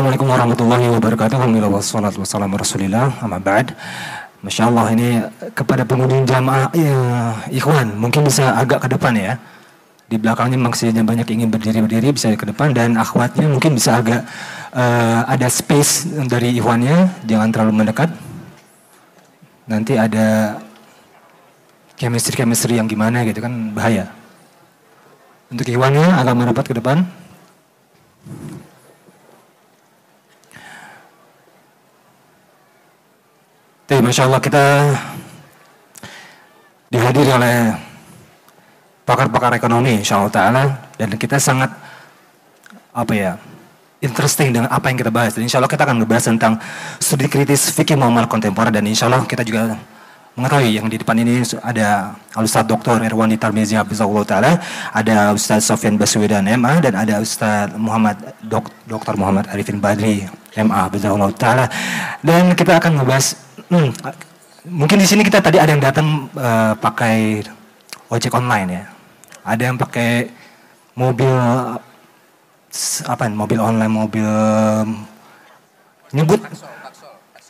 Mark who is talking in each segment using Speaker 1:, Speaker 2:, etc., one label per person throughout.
Speaker 1: Assalamualaikum warahmatullahi wabarakatuh. Alhamdulillah wassalatu rasulillah. Amma ba'd. Masya Allah ini kepada pengunjung jamaah ya, ikhwan mungkin bisa agak ke depan ya. Di belakangnya maksudnya banyak ingin berdiri-berdiri bisa ke depan dan akhwatnya mungkin bisa agak uh, ada space dari ikhwannya jangan terlalu mendekat. Nanti ada chemistry-chemistry yang gimana gitu kan bahaya. Untuk ikhwannya agak merapat ke depan. Jadi Masya Allah kita dihadiri oleh pakar-pakar ekonomi Insya Allah Ta'ala dan kita sangat apa ya interesting dengan apa yang kita bahas dan Insya Allah kita akan membahas tentang studi kritis fikih muamal kontemporer dan Insya Allah kita juga mengetahui yang di depan ini ada Ustaz Dr. Erwani Tarmizi Hafizahullah Ta'ala, ada Ustaz Sofian Baswedan MA, dan ada Ustaz Muhammad Dok, Dr. Muhammad Arifin Badri MA Hafizahullah Ta'ala. Dan kita akan membahas, hmm, mungkin di sini kita tadi ada yang datang uh, pakai ojek online ya. Ada yang pakai mobil apa mobil online mobil nyebut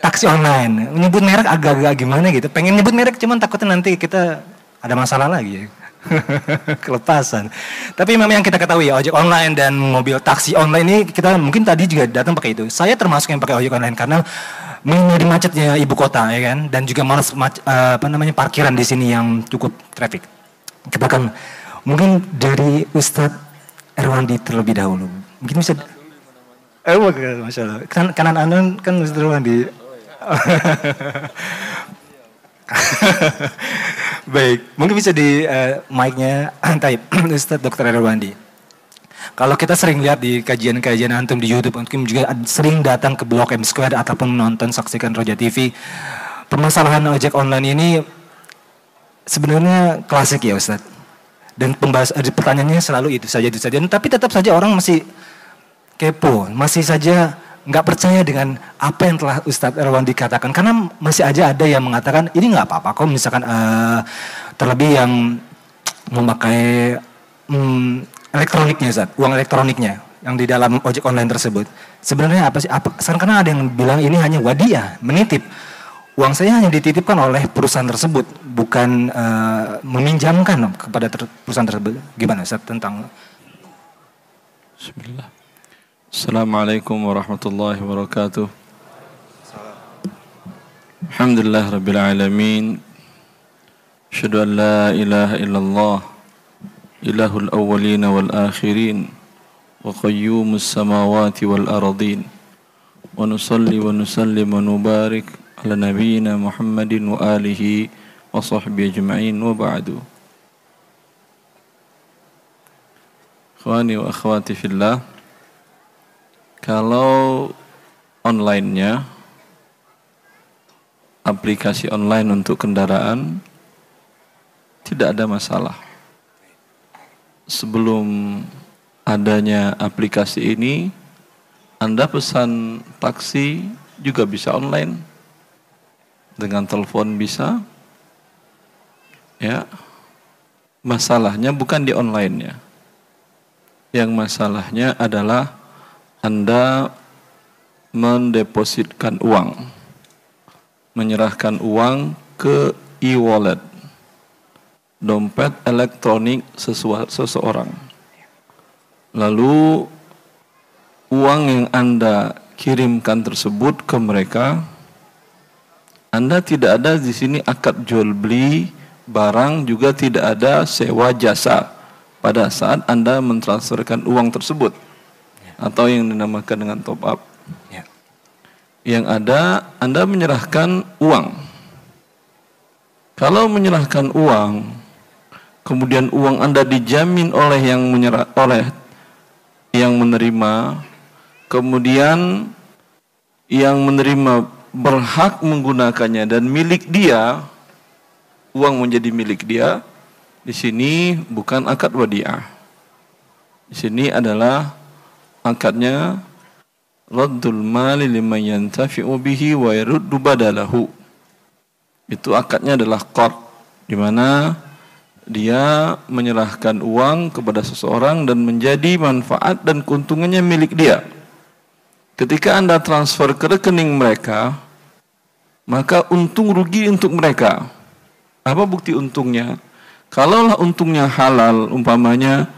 Speaker 1: taksi online. Nyebut merek agak-agak gimana gitu. Pengen nyebut merek cuman takutnya nanti kita ada masalah lagi. Kelepasan. Tapi memang yang kita ketahui ya ojek online dan mobil taksi online ini kita mungkin tadi juga datang pakai itu. Saya termasuk yang pakai ojek online karena menghindari macetnya ibu kota ya kan dan juga malas uh, apa namanya parkiran di sini yang cukup traffic. Kita akan mungkin dari Ustadz Erwandi terlebih dahulu. Mungkin bisa Eh, masya Allah. Kan, kanan anon kan Ustadz Erwandi. Baik, mungkin bisa di uh, mic-nya type Ustadz Dr. Erwandi. Kalau kita sering lihat di kajian-kajian antum di YouTube, mungkin juga sering datang ke Blog M Square ataupun menonton saksikan Roja TV. Permasalahan ojek online ini sebenarnya klasik ya Ustadz. Dan pembahas, eh, pertanyaannya selalu itu saja itu saja. Tapi tetap saja orang masih kepo, masih saja nggak percaya dengan apa yang telah Ustadz Erwan dikatakan. Karena masih aja ada yang mengatakan ini nggak apa-apa kok misalkan uh, terlebih yang memakai um, elektroniknya Ustadz, uang elektroniknya yang di dalam ojek online tersebut. Sebenarnya apa sih? Apa karena ada yang bilang ini hanya wadiah menitip. Uang saya hanya dititipkan oleh perusahaan tersebut bukan uh, meminjamkan kepada ter perusahaan tersebut. Gimana Ustadz tentang
Speaker 2: Bismillah Assalamualaikum warahmatullahi wabarakatuh. Alhamdulillah rabbil alamin. Asyhadu an la ilaha illallah ilahul awwalin wal akhirin wa qayyumus samawati wal ardin. Wa nusalli wa nusallim wa nubarik ala nabiyyina Muhammadin wa alihi wa sahbihi ajma'in wa ba'du. Ikhwani wa akhwati fillah. Kalau online-nya aplikasi online untuk kendaraan tidak ada masalah. Sebelum adanya aplikasi ini, Anda pesan taksi juga bisa online. Dengan telepon bisa. Ya. Masalahnya bukan di online-nya. Yang masalahnya adalah anda mendepositkan uang, menyerahkan uang ke e-wallet, dompet elektronik seseorang. Lalu uang yang Anda kirimkan tersebut ke mereka, Anda tidak ada di sini akad jual beli barang, juga tidak ada sewa jasa pada saat Anda mentransferkan uang tersebut atau yang dinamakan dengan top up. Ya. Yang ada Anda menyerahkan uang. Kalau menyerahkan uang, kemudian uang Anda dijamin oleh yang menyerah oleh yang menerima, kemudian yang menerima berhak menggunakannya dan milik dia, uang menjadi milik dia. Di sini bukan akad wadiah. Di sini adalah akadnya raddul mali liman yantafi'u bihi wa yaruddu badalahu. Itu akadnya adalah qard di mana dia menyerahkan uang kepada seseorang dan menjadi manfaat dan keuntungannya milik dia. ketika Anda transfer ke rekening mereka, maka untung rugi untuk mereka. Apa bukti untungnya? Kalaulah untungnya halal, umpamanya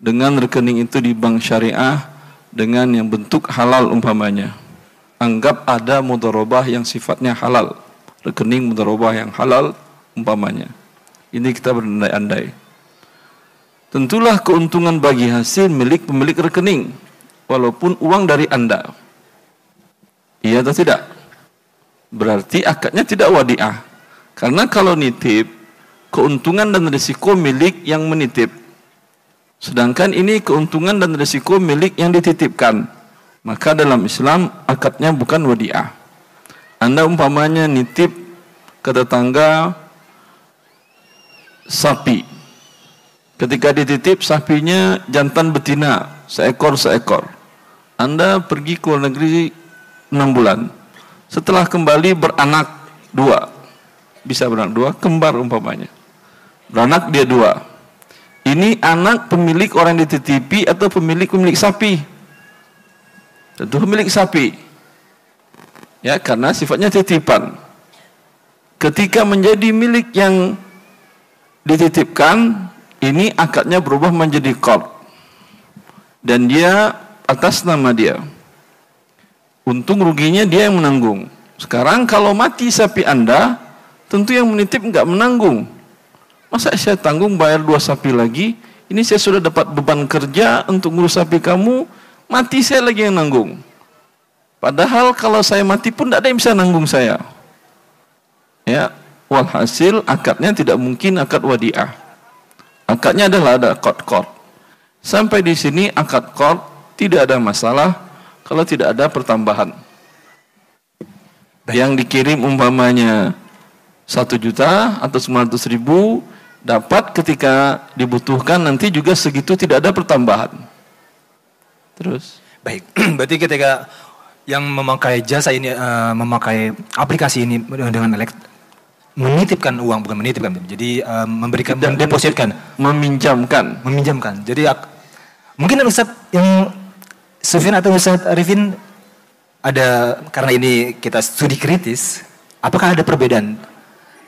Speaker 2: dengan rekening itu di bank syariah dengan yang bentuk halal umpamanya. Anggap ada mudharabah yang sifatnya halal. Rekening mudharabah yang halal umpamanya. Ini kita berandai-andai. Tentulah keuntungan bagi hasil milik pemilik rekening walaupun uang dari Anda. Iya atau tidak? Berarti akadnya tidak wadiah. Karena kalau nitip keuntungan dan risiko milik yang menitip. Sedangkan ini keuntungan dan risiko milik yang dititipkan. Maka dalam Islam akadnya bukan wadiah. Anda umpamanya nitip ke tetangga sapi. Ketika dititip sapinya jantan betina, seekor seekor. Anda pergi ke luar negeri enam bulan. Setelah kembali beranak dua. Bisa beranak dua, kembar umpamanya Beranak dia dua. Ini anak pemilik orang yang dititipi atau pemilik pemilik sapi? Tentu pemilik sapi. Ya, karena sifatnya titipan. Ketika menjadi milik yang dititipkan, ini akadnya berubah menjadi qard. Dan dia atas nama dia. Untung ruginya dia yang menanggung. Sekarang kalau mati sapi Anda, tentu yang menitip enggak menanggung. Masa saya tanggung bayar dua sapi lagi? Ini saya sudah dapat beban kerja untuk ngurus sapi kamu, mati saya lagi yang nanggung. Padahal kalau saya mati pun tidak ada yang bisa nanggung saya. Ya, walhasil akadnya tidak mungkin akad wadiah. Akadnya adalah ada akad-kod. Sampai di sini akad kod tidak ada masalah kalau tidak ada pertambahan. Yang dikirim umpamanya satu juta atau sembilan ratus ribu dapat ketika dibutuhkan nanti juga segitu tidak ada pertambahan. Terus?
Speaker 1: Baik, berarti ketika yang memakai jasa ini uh, memakai aplikasi ini dengan elekt menitipkan uang bukan menitipkan jadi uh, memberikan
Speaker 2: tidak mendepositkan. meminjamkan.
Speaker 1: Meminjamkan. Jadi uh, mungkin Ustaz yang Sufyan atau Ustaz Arifin ada karena ini kita studi kritis apakah ada perbedaan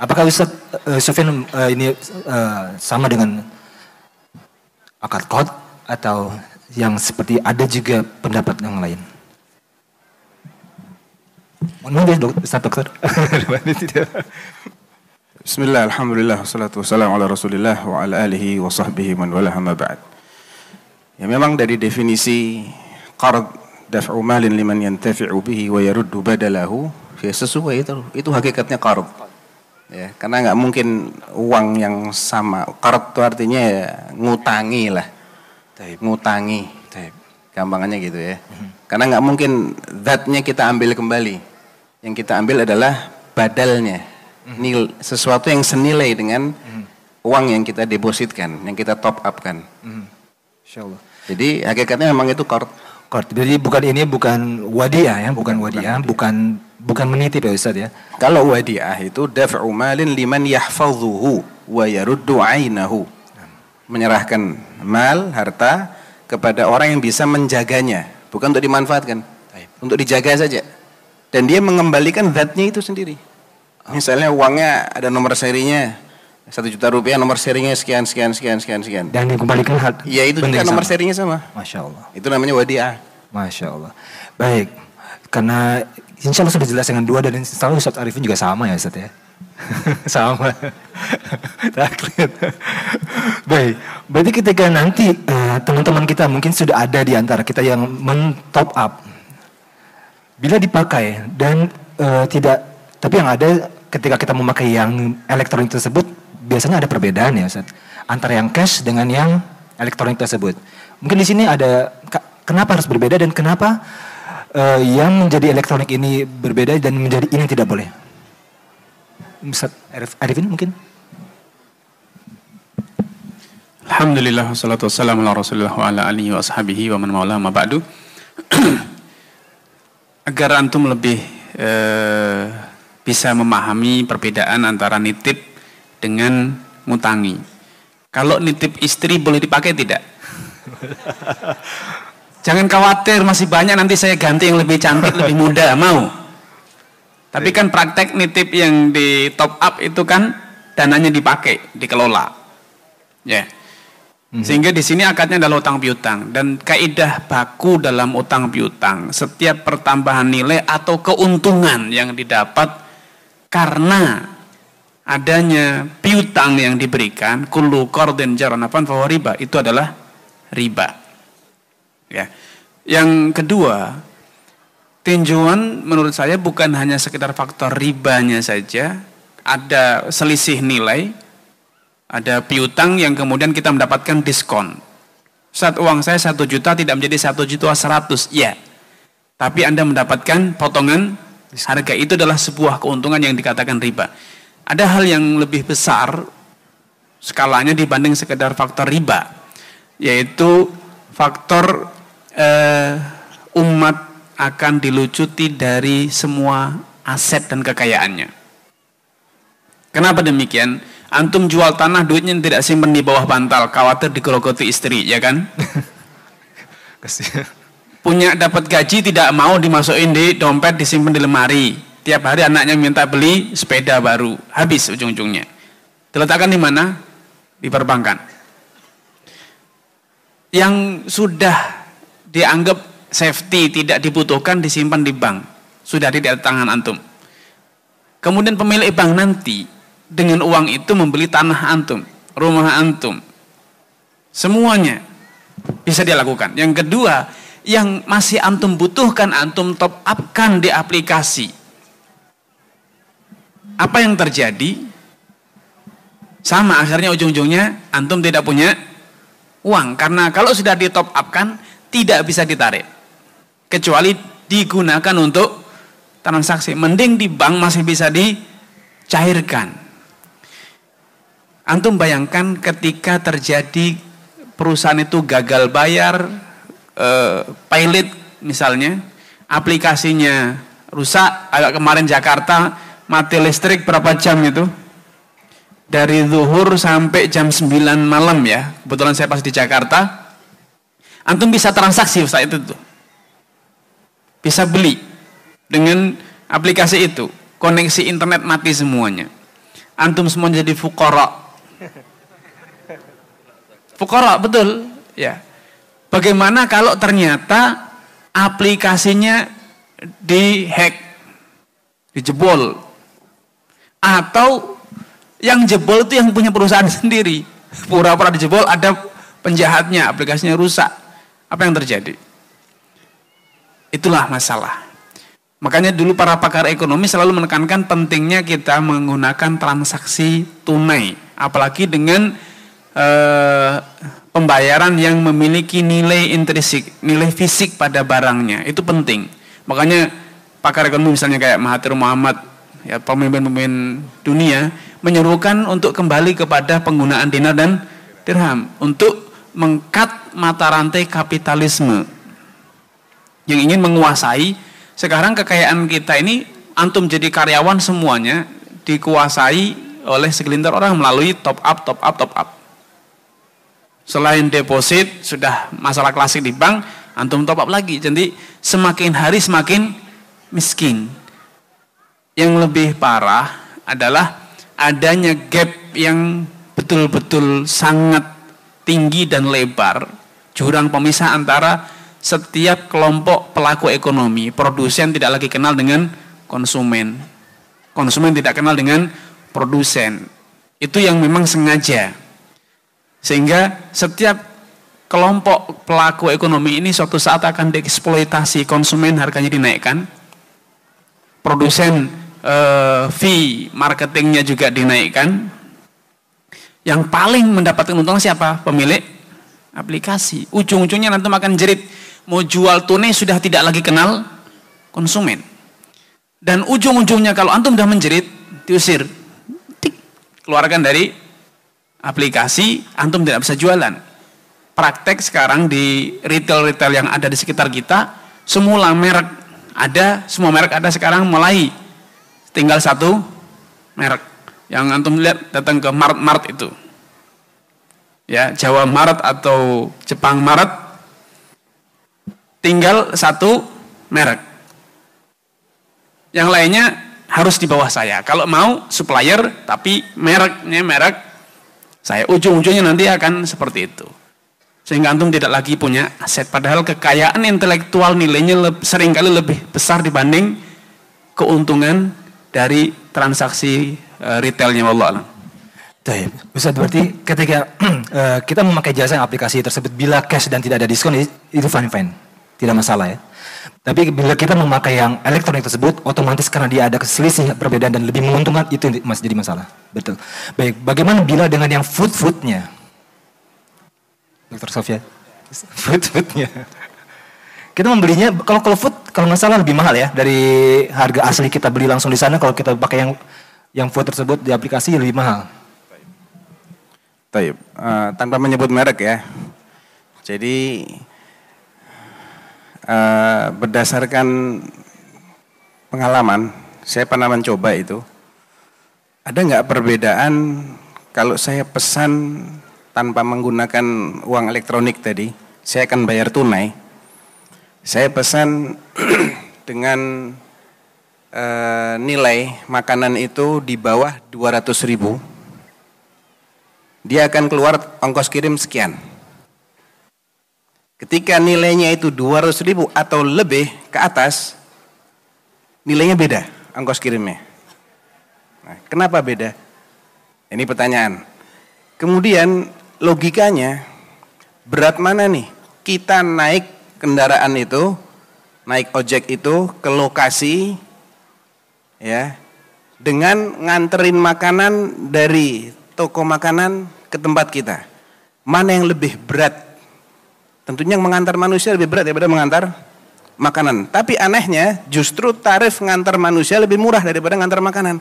Speaker 1: Apakah Ustaz uh, Sufyan uh, ini uh, sama dengan akad kod atau yang seperti ada juga pendapat yang lain? Mohon Ustaz Dokter.
Speaker 3: Bismillah, Alhamdulillah, wassalatu wassalamu ala rasulillah wa ala alihi wa sahbihi man wala hamma ba'd. Ya memang dari definisi qard daf'u malin liman yantafi'u bihi wa yaruddu badalahu ya sesuai itu itu hakikatnya qard ya karena nggak mungkin uang yang sama karat itu artinya ya ngutangi lah Taib. ngutangi Taib. gampangannya gitu ya hmm. karena nggak mungkin zatnya kita ambil kembali yang kita ambil adalah badalnya hmm. nil sesuatu yang senilai dengan hmm. uang yang kita depositkan yang kita top up kan hmm. jadi hakikatnya memang itu kort
Speaker 1: jadi bukan ini bukan wadiah ya, bukan wadiah, bukan bukan menitip ya Ustaz ya.
Speaker 3: Kalau wadiah itu daf'u malin liman yahfazuhu wa yaruddu ainahu. Menyerahkan mal, harta kepada orang yang bisa menjaganya, bukan untuk dimanfaatkan. Untuk dijaga saja. Dan dia mengembalikan zatnya itu sendiri. Misalnya uangnya ada nomor serinya satu juta rupiah nomor serinya sekian sekian sekian sekian sekian.
Speaker 1: Dan dikembalikan hak.
Speaker 3: Iya itu juga nomor serinya sama.
Speaker 1: Masya Allah.
Speaker 3: Itu namanya wadiah.
Speaker 1: Masya Allah. Baik. Karena insya Allah sudah jelas dengan dua dan insya Allah Ustaz Arifin juga sama ya Ustaz ya. sama. Taklid. Baik. Berarti ketika nanti eh, teman-teman kita mungkin sudah ada di antara kita yang men-top up. Bila dipakai dan uh, tidak tapi yang ada ketika kita memakai yang elektronik tersebut biasanya ada perbedaan ya Ustaz antara yang cash dengan yang elektronik tersebut. Mungkin di sini ada kenapa harus berbeda dan kenapa uh, yang menjadi elektronik ini berbeda dan menjadi ini tidak boleh. Ustaz Arifin mungkin?
Speaker 4: Alhamdulillah wassalatu wassalamu ala Rasulillah wa ala alihi wa ashabihi wa man ma ba'du. Agar antum lebih uh, bisa memahami perbedaan antara nitip dengan ngutangi. Kalau nitip istri boleh dipakai tidak? Jangan khawatir masih banyak nanti saya ganti yang lebih cantik, lebih muda, mau. Tapi kan praktek nitip yang di top up itu kan dananya dipakai, dikelola. Ya. Sehingga di sini akadnya adalah utang piutang dan kaidah baku dalam utang piutang setiap pertambahan nilai atau keuntungan yang didapat karena adanya piutang yang diberikan kullu qardin jaranafan fa riba itu adalah riba. Ya. Yang kedua, tinjauan menurut saya bukan hanya sekedar faktor ribanya saja, ada selisih nilai, ada piutang yang kemudian kita mendapatkan diskon. Saat uang saya satu juta tidak menjadi satu juta seratus, ya. Tapi Anda mendapatkan potongan harga itu adalah sebuah keuntungan yang dikatakan riba. Ada hal yang lebih besar skalanya dibanding sekedar faktor riba, yaitu faktor eh, umat akan dilucuti dari semua aset dan kekayaannya. Kenapa demikian? Antum jual tanah duitnya tidak simpan di bawah bantal, khawatir digerogoti istri, ya kan? Punya dapat gaji tidak mau dimasukin di dompet disimpan di lemari. Tiap hari anaknya minta beli sepeda baru, habis ujung-ujungnya. Diletakkan di mana? Di perbankan. Yang sudah dianggap safety, tidak dibutuhkan, disimpan di bank. Sudah di tangan antum. Kemudian pemilik bank nanti dengan uang itu membeli tanah antum, rumah antum. Semuanya bisa dia lakukan. Yang kedua, yang masih antum butuhkan antum top upkan di aplikasi. Apa yang terjadi? Sama akhirnya ujung-ujungnya antum tidak punya uang karena kalau sudah di top upkan tidak bisa ditarik kecuali digunakan untuk transaksi. Mending di bank masih bisa dicairkan. Antum bayangkan ketika terjadi perusahaan itu gagal bayar, eh, pilot misalnya, aplikasinya rusak, agak kemarin Jakarta mati listrik berapa jam itu? Dari zuhur sampai jam 9 malam ya. Kebetulan saya pas di Jakarta. Antum bisa transaksi saat itu tuh. Bisa beli dengan aplikasi itu. Koneksi internet mati semuanya. Antum semua jadi fukara. Fukara betul, ya. Bagaimana kalau ternyata aplikasinya dihack, dijebol, atau yang jebol itu yang punya perusahaan sendiri, pura-pura dijebol ada penjahatnya, aplikasinya rusak, apa yang terjadi? Itulah masalah. Makanya dulu para pakar ekonomi selalu menekankan pentingnya kita menggunakan transaksi tunai, apalagi dengan eh, pembayaran yang memiliki nilai intrinsik, nilai fisik pada barangnya. Itu penting. Makanya pakar ekonomi misalnya kayak Mahathir Muhammad, ya pemimpin-pemimpin dunia menyerukan untuk kembali kepada penggunaan dinar dan dirham untuk mengkat mata rantai kapitalisme. Yang ingin menguasai sekarang kekayaan kita ini antum jadi karyawan semuanya dikuasai oleh segelintir orang melalui top up top up top up. Selain deposit sudah masalah klasik di bank antum top up lagi. Jadi semakin hari semakin miskin. Yang lebih parah adalah adanya gap yang betul-betul sangat tinggi dan lebar jurang pemisah antara setiap kelompok pelaku ekonomi, produsen tidak lagi kenal dengan konsumen. Konsumen tidak kenal dengan produsen. Itu yang memang sengaja. Sehingga setiap kelompok pelaku ekonomi ini suatu saat akan dieksploitasi konsumen harganya dinaikkan. Produsen eh, fee marketingnya juga dinaikkan. Yang paling mendapatkan untung siapa? Pemilik aplikasi. Ujung-ujungnya nanti makan jerit mau jual tunai sudah tidak lagi kenal konsumen. Dan ujung-ujungnya kalau antum sudah menjerit, diusir. Tik, keluarkan dari aplikasi, antum tidak bisa jualan. Praktek sekarang di retail-retail yang ada di sekitar kita, semula merek ada, semua merek ada sekarang mulai tinggal satu merek. Yang antum lihat datang ke Mart-Mart itu. Ya, Jawa Mart atau Jepang Mart tinggal satu merek. Yang lainnya harus di bawah saya. Kalau mau supplier tapi mereknya merek saya ujung-ujungnya nanti akan seperti itu. Sehingga antum tidak lagi punya aset. Padahal kekayaan intelektual nilainya sering kali lebih besar dibanding keuntungan dari transaksi uh, retailnya Allah
Speaker 1: Baik, Ustaz berarti ketika uh, kita memakai jasa aplikasi tersebut bila cash dan tidak ada diskon itu fine fine, tidak masalah ya. Tapi bila kita memakai yang elektronik tersebut, otomatis karena dia ada keselisih perbedaan dan lebih menguntungkan itu masih jadi masalah. Betul. Baik, bagaimana bila dengan yang food foodnya? Dokter Sofia, food foodnya. Kita membelinya kalau kalau food kalau nggak salah lebih mahal ya dari harga asli kita beli langsung di sana. Kalau kita pakai yang yang food tersebut di aplikasi lebih mahal.
Speaker 3: Taib. Uh, tanpa menyebut merek ya. Jadi uh, berdasarkan pengalaman, saya pernah mencoba itu. Ada nggak perbedaan kalau saya pesan tanpa menggunakan uang elektronik tadi, saya akan bayar tunai. Saya pesan dengan uh, nilai makanan itu di bawah 200 ribu dia akan keluar ongkos kirim sekian. Ketika nilainya itu 200 ribu atau lebih ke atas, nilainya beda ongkos kirimnya. Nah, kenapa beda? Ini pertanyaan. Kemudian logikanya berat mana nih? Kita naik kendaraan itu, naik ojek itu ke lokasi ya dengan nganterin makanan dari toko makanan ke tempat kita. Mana yang lebih berat? Tentunya yang mengantar manusia lebih berat daripada mengantar makanan. Tapi anehnya justru tarif mengantar manusia lebih murah daripada mengantar makanan.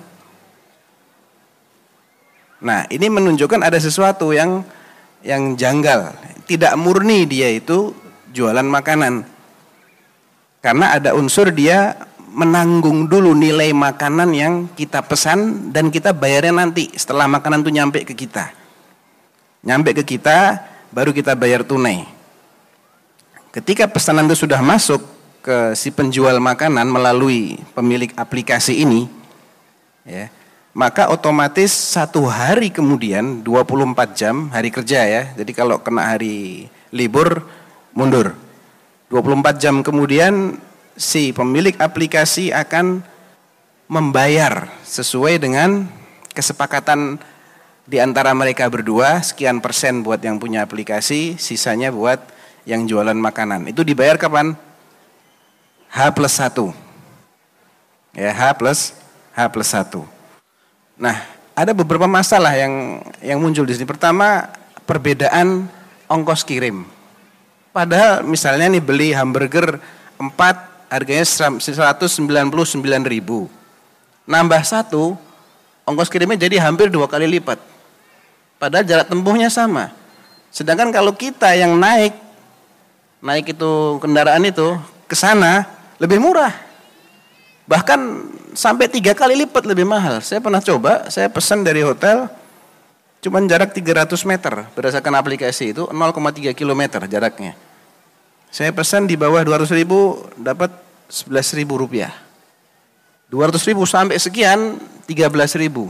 Speaker 3: Nah, ini menunjukkan ada sesuatu yang yang janggal. Tidak murni dia itu jualan makanan. Karena ada unsur dia menanggung dulu nilai makanan yang kita pesan dan kita bayarnya nanti setelah makanan itu nyampe ke kita. Nyampe ke kita baru kita bayar tunai. Ketika pesanan itu sudah masuk ke si penjual makanan melalui pemilik aplikasi ini, ya, maka otomatis satu hari kemudian 24 jam hari kerja ya. Jadi kalau kena hari libur mundur. 24 jam kemudian si pemilik aplikasi akan membayar sesuai dengan kesepakatan di antara mereka berdua sekian persen buat yang punya aplikasi, sisanya buat yang jualan makanan. Itu dibayar kapan? H plus 1. Ya, H plus H plus 1. Nah, ada beberapa masalah yang yang muncul di sini. Pertama, perbedaan ongkos kirim. Padahal misalnya nih beli hamburger 4 harganya 199 ribu. Nambah satu, ongkos kirimnya jadi hampir dua kali lipat. Padahal jarak tempuhnya sama. Sedangkan kalau kita yang naik, naik itu kendaraan itu ke sana lebih murah. Bahkan sampai tiga kali lipat lebih mahal. Saya pernah coba, saya pesan dari hotel, cuman jarak 300 meter berdasarkan aplikasi itu 0,3 km jaraknya. Saya pesan di bawah 200 ribu dapat 11 ribu rupiah. 200 ribu sampai sekian 13 ribu.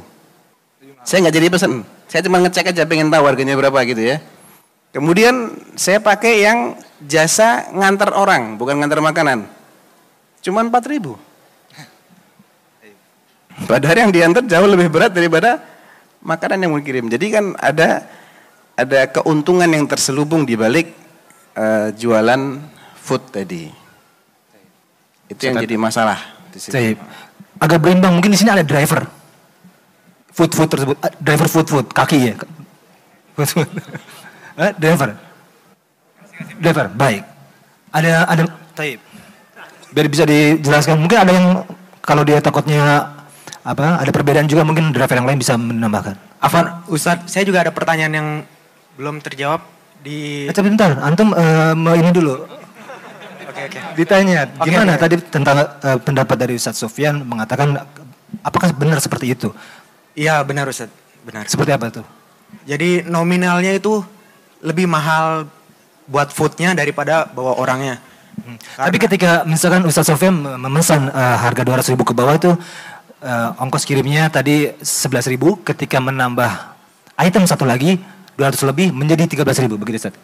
Speaker 3: Saya nggak jadi pesan. Saya cuma ngecek aja pengen tahu harganya berapa gitu ya. Kemudian saya pakai yang jasa ngantar orang, bukan ngantar makanan. Cuman 4 ribu. Padahal yang diantar jauh lebih berat daripada makanan yang mau kirim. Jadi kan ada ada keuntungan yang terselubung di balik uh, jualan food tadi. Itu yang jadi masalah
Speaker 1: di sini. Agak berimbang mungkin di sini ada driver. Food food tersebut uh, driver food food kaki ya. Food food. eh, driver. Driver, baik. Ada ada tape. Biar bisa dijelaskan. Mungkin ada yang kalau dia takutnya apa ada perbedaan juga mungkin driver yang lain bisa menambahkan.
Speaker 5: Afan, Ustadz, saya juga ada pertanyaan yang belum terjawab di
Speaker 1: eh, bentar antum uh, ini dulu. Oke oke. Ditanya okay, gimana okay. tadi tentang uh, pendapat dari Ustadz Sofyan mengatakan apakah benar seperti itu?
Speaker 5: Iya benar Ustadz. Benar.
Speaker 1: Seperti apa tuh?
Speaker 5: Jadi nominalnya itu lebih mahal buat foodnya daripada bawa orangnya.
Speaker 1: Hmm. Tapi ketika misalkan Ustaz Sofian memesan uh, harga 200 ribu ke bawah itu uh, ongkos kirimnya tadi 11 ribu ketika menambah item satu lagi 200 lebih menjadi 13 ribu begitu Ustaz?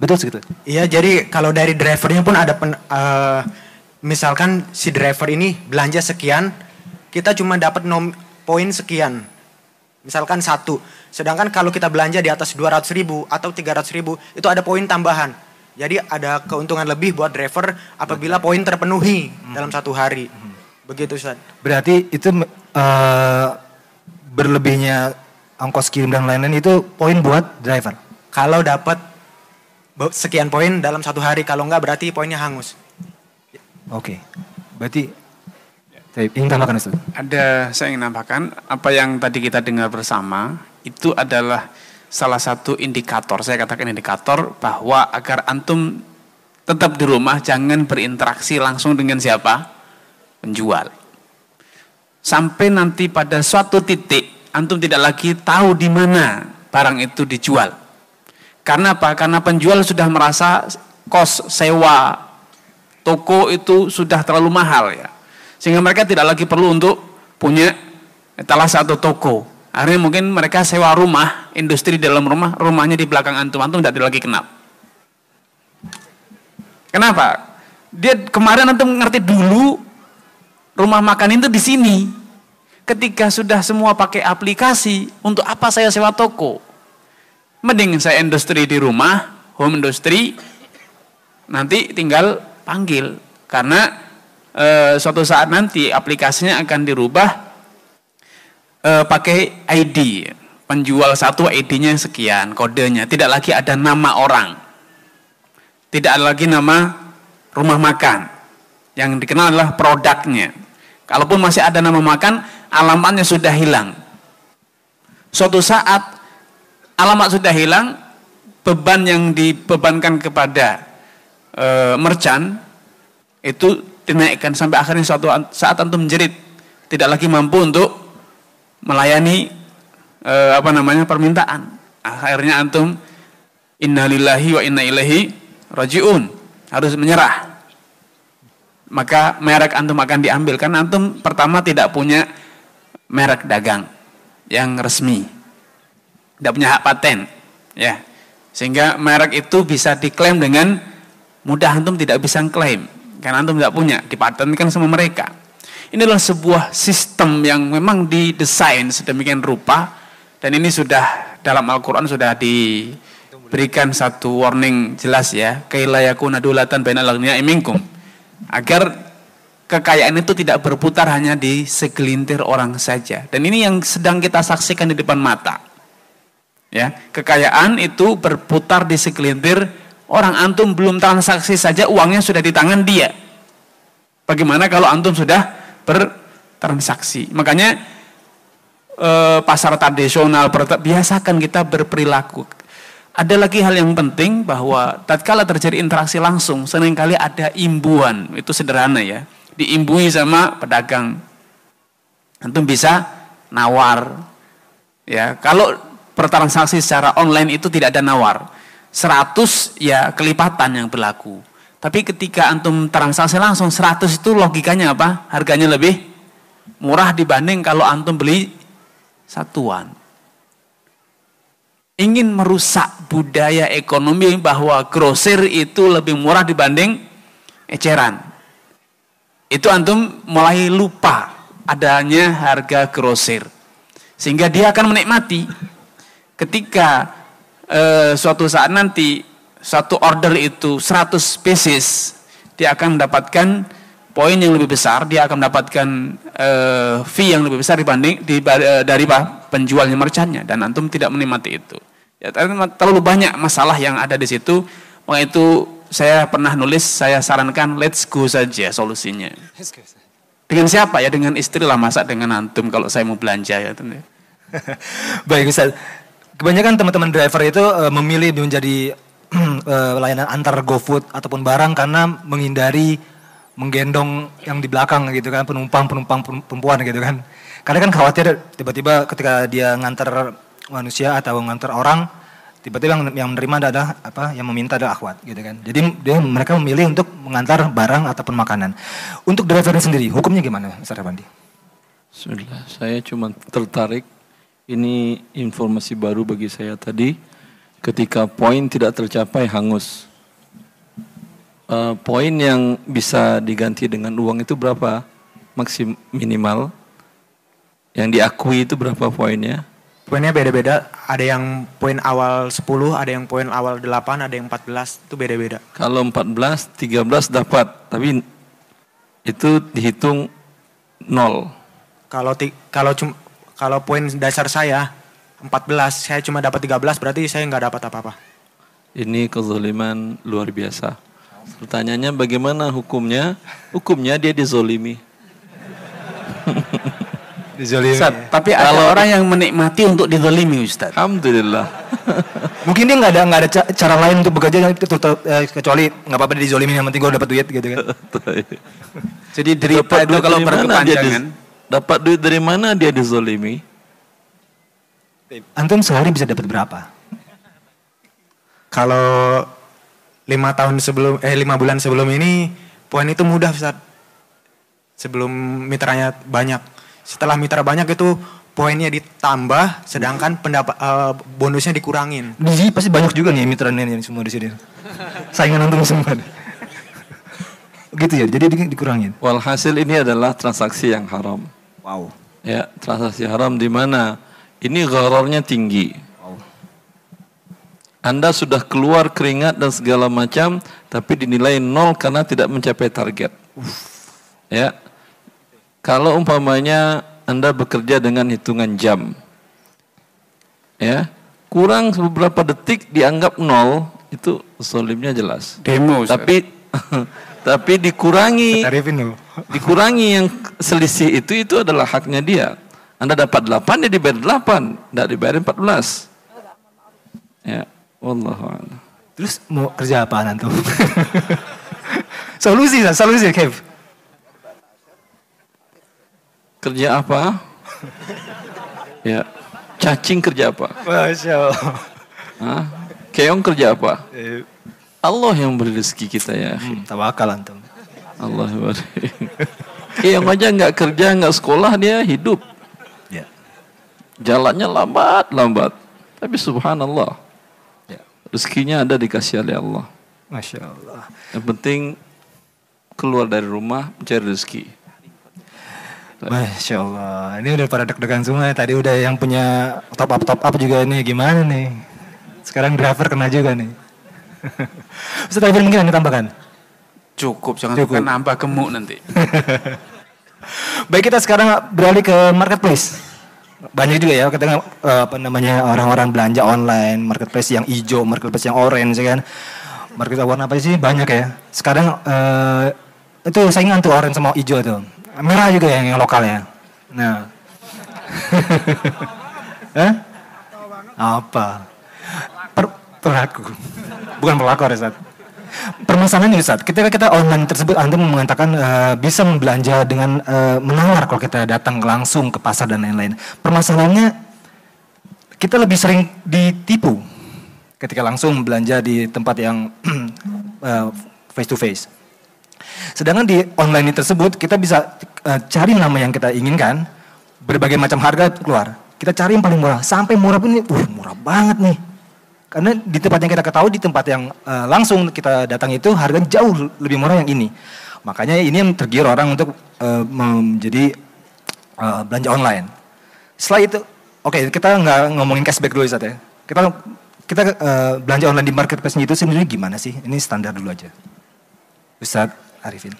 Speaker 1: Betul segitu?
Speaker 5: Iya jadi kalau dari drivernya pun ada pen, uh, misalkan si driver ini belanja sekian kita cuma dapat nom poin sekian misalkan satu sedangkan kalau kita belanja di atas 200 ribu atau 300 ribu itu ada poin tambahan jadi ada keuntungan lebih buat driver apabila poin terpenuhi hmm. dalam satu hari. Hmm. Begitu Ustaz.
Speaker 1: Berarti itu uh, berlebihnya ongkos kirim dan lain-lain itu poin buat driver.
Speaker 5: Kalau dapat sekian poin dalam satu hari, kalau enggak berarti poinnya hangus.
Speaker 1: Oke. Okay. Berarti saya ingin tambahkan Ustaz.
Speaker 4: Ada saya ingin tambahkan apa yang tadi kita dengar bersama itu adalah salah satu indikator, saya katakan indikator bahwa agar antum tetap di rumah jangan berinteraksi langsung dengan siapa? Penjual. Sampai nanti pada suatu titik antum tidak lagi tahu di mana barang itu dijual. Karena apa? Karena penjual sudah merasa kos sewa toko itu sudah terlalu mahal ya. Sehingga mereka tidak lagi perlu untuk punya etalase satu toko. Akhirnya mungkin mereka sewa rumah, industri di dalam rumah, rumahnya di belakang antum, antum tidak lagi kenal. Kenapa? Dia kemarin antum ngerti dulu rumah makan itu di sini. Ketika sudah semua pakai aplikasi, untuk apa saya sewa toko? Mending saya industri di rumah, home industry, nanti tinggal panggil. Karena e, suatu saat nanti aplikasinya akan dirubah uh, pakai ID. Penjual satu ID-nya sekian, kodenya. Tidak lagi ada nama orang. Tidak ada lagi nama rumah makan. Yang dikenal adalah produknya. Kalaupun masih ada nama makan, alamatnya sudah hilang. Suatu saat alamat sudah hilang, beban yang dibebankan kepada e, merchant itu dinaikkan sampai akhirnya suatu saat antum menjerit tidak lagi mampu untuk melayani e, apa namanya permintaan. Akhirnya antum innalillahi wa inna ilaihi rajiun. Harus menyerah. Maka merek antum akan diambil kan antum pertama tidak punya merek dagang yang resmi. Tidak punya hak paten, ya. Sehingga merek itu bisa diklaim dengan mudah antum tidak bisa klaim karena antum tidak punya, dipatenkan sama mereka. Ini adalah sebuah sistem yang memang didesain sedemikian rupa dan ini sudah dalam Al-Qur'an sudah diberikan satu warning jelas ya, kailayakuna dulatan bainal minkum. Agar kekayaan itu tidak berputar hanya di segelintir orang saja. Dan ini yang sedang kita saksikan di depan mata. Ya, kekayaan itu berputar di segelintir orang antum belum transaksi saja uangnya sudah di tangan dia. Bagaimana kalau antum sudah bertransaksi. Makanya eh, pasar tradisional biasakan kita berperilaku. Ada lagi hal yang penting bahwa tatkala terjadi interaksi langsung, sering kali ada imbuan. Itu sederhana ya. Diimbui sama pedagang. Antum bisa nawar. Ya, kalau bertransaksi secara online itu tidak ada nawar. 100 ya kelipatan yang berlaku. Tapi ketika antum transaksi langsung 100 itu logikanya apa? Harganya lebih murah dibanding kalau antum beli satuan. Ingin merusak budaya ekonomi bahwa grosir itu lebih murah dibanding eceran. Itu antum mulai lupa adanya harga grosir. Sehingga dia akan menikmati ketika e, suatu saat nanti satu order itu 100 pieces, dia akan mendapatkan poin yang lebih besar, dia akan mendapatkan uh, fee yang lebih besar dibanding di, uh, dari penjualnya merchantnya dan antum tidak menikmati itu. Ya, terlalu banyak masalah yang ada di situ. Maka itu saya pernah nulis, saya sarankan let's go saja solusinya. Dengan siapa ya? Dengan istri lah masa dengan antum kalau saya mau belanja ya.
Speaker 1: Baik Ustaz. Kebanyakan teman-teman driver itu uh, memilih menjadi uh, layanan antar GoFood ataupun barang karena menghindari menggendong yang di belakang gitu kan penumpang penumpang perempuan gitu kan karena kan khawatir tiba-tiba ketika dia ngantar manusia atau ngantar orang Tiba-tiba yang, yang menerima adalah apa? Yang meminta adalah akhwat, gitu kan. Jadi dia mereka memilih untuk mengantar barang ataupun makanan. Untuk driver sendiri, hukumnya gimana, Ustaz Rafandi?
Speaker 2: Bismillah, saya cuma tertarik. Ini informasi baru bagi saya tadi. Ketika poin tidak tercapai, hangus. Uh, poin yang bisa diganti dengan uang itu berapa? Maksim minimal. Yang diakui itu berapa poinnya?
Speaker 5: Poinnya beda-beda. Ada yang poin awal 10, ada yang poin awal 8, ada yang 14. Itu beda-beda.
Speaker 2: Kalau 14, 13 dapat. Tapi itu dihitung nol.
Speaker 5: Kalau kalau cum- kalau poin dasar saya 14, saya cuma dapat 13 berarti saya nggak dapat apa-apa.
Speaker 2: Ini kezaliman luar biasa. Pertanyaannya bagaimana hukumnya? Hukumnya dia dizolimi.
Speaker 1: Dizolimi.
Speaker 4: Ustaz, tapi ada
Speaker 2: Kalau-
Speaker 4: orang yang menikmati untuk dizalimi Ustaz.
Speaker 2: Alhamdulillah.
Speaker 1: Mungkin dia nggak ada nggak ada ca- cara lain untuk bekerja eh, kecuali nggak apa-apa dia dizolimin yang penting gue dapat duit gitu kan.
Speaker 4: Jadi derita
Speaker 2: Dapat
Speaker 4: itu
Speaker 2: duit
Speaker 4: kalau
Speaker 2: dari mana dia
Speaker 4: berkepanjangan.
Speaker 2: Dapat duit dari mana dia dizolimi?
Speaker 1: Antum sehari bisa dapat berapa?
Speaker 5: Kalau lima tahun sebelum eh lima bulan sebelum ini poin itu mudah Ustaz. Sebelum mitranya banyak. Setelah mitra banyak itu poinnya ditambah sedangkan pendapat eh, bonusnya dikurangin.
Speaker 1: Di sini pasti banyak juga nih mitra ini semua di sini. Saingan antum semua. gitu ya, jadi di- dikurangin.
Speaker 2: Walhasil ini adalah transaksi yang haram.
Speaker 1: Wow.
Speaker 2: Ya, transaksi haram di mana ini gharornya tinggi. Anda sudah keluar keringat dan segala macam, tapi dinilai nol karena tidak mencapai target. Ya, kalau umpamanya Anda bekerja dengan hitungan jam, ya, kurang beberapa detik dianggap nol, itu zolimnya jelas.
Speaker 4: Demo.
Speaker 2: Tapi tapi dikurangi dikurangi yang selisih itu itu adalah haknya dia. Anda dapat 8 dia dibayar 8, tidak dibayar 14. Ya, wallahu a'lam.
Speaker 1: Terus mau kerja apa antum? solusi, solusi, Kev.
Speaker 2: Kerja apa? ya, cacing kerja apa?
Speaker 1: Masya Allah.
Speaker 2: Hah? Keong kerja apa? Allah yang beri rezeki kita ya.
Speaker 1: Hmm, tawakal antum.
Speaker 2: Allah beri. Keong aja nggak kerja, nggak sekolah dia hidup.
Speaker 1: Ya.
Speaker 2: Jalannya lambat, lambat. Tapi subhanallah,
Speaker 1: Ya.
Speaker 2: rezekinya ada dikasih oleh Allah.
Speaker 1: Masya Allah.
Speaker 2: Yang penting keluar dari rumah mencari rezeki.
Speaker 1: Masya Allah. Ini udah pada deg-degan semua ya. Tadi udah yang punya top up top up juga nih. Gimana nih? Sekarang driver kena juga nih. Ustaz Arifin mungkin ada tambahkan?
Speaker 4: Cukup, jangan
Speaker 1: Cukup.
Speaker 4: Nambah gemuk nanti.
Speaker 1: Baik kita sekarang beralih ke marketplace. Banyak juga ya kita eh, apa namanya orang-orang belanja online, marketplace yang hijau, marketplace yang orange ya kan. Marketplace warna apa sih? Banyak ya. Sekarang eh, itu saingan tuh orange sama hijau tuh. Merah juga yang, lokal ya. Nah. Hah? Apa? Per, pelaku. Bukan pelakor ya, Ustaz. Permasalahannya Ustaz, ketika kita online tersebut Anda mengatakan eh, bisa membelanja dengan eh, menawar kalau kita datang langsung ke pasar dan lain-lain. Permasalahannya kita lebih sering ditipu ketika langsung belanja di tempat yang face to face. Sedangkan di online ini tersebut kita bisa eh, cari nama yang kita inginkan, berbagai macam harga keluar. Kita cari yang paling murah, sampai murah pun ini, uh murah banget nih. Karena di tempat yang kita ketahui, di tempat yang eh, langsung kita datang itu harganya jauh lebih murah yang ini. Makanya ini yang tergiur orang untuk eh, menjadi eh, belanja online. Setelah itu, oke kita nggak ngomongin cashback dulu Ustaz ya. Kita kita eh, belanja online di marketplace itu sendiri gimana sih? Ini standar dulu aja. Ustadz Arifin.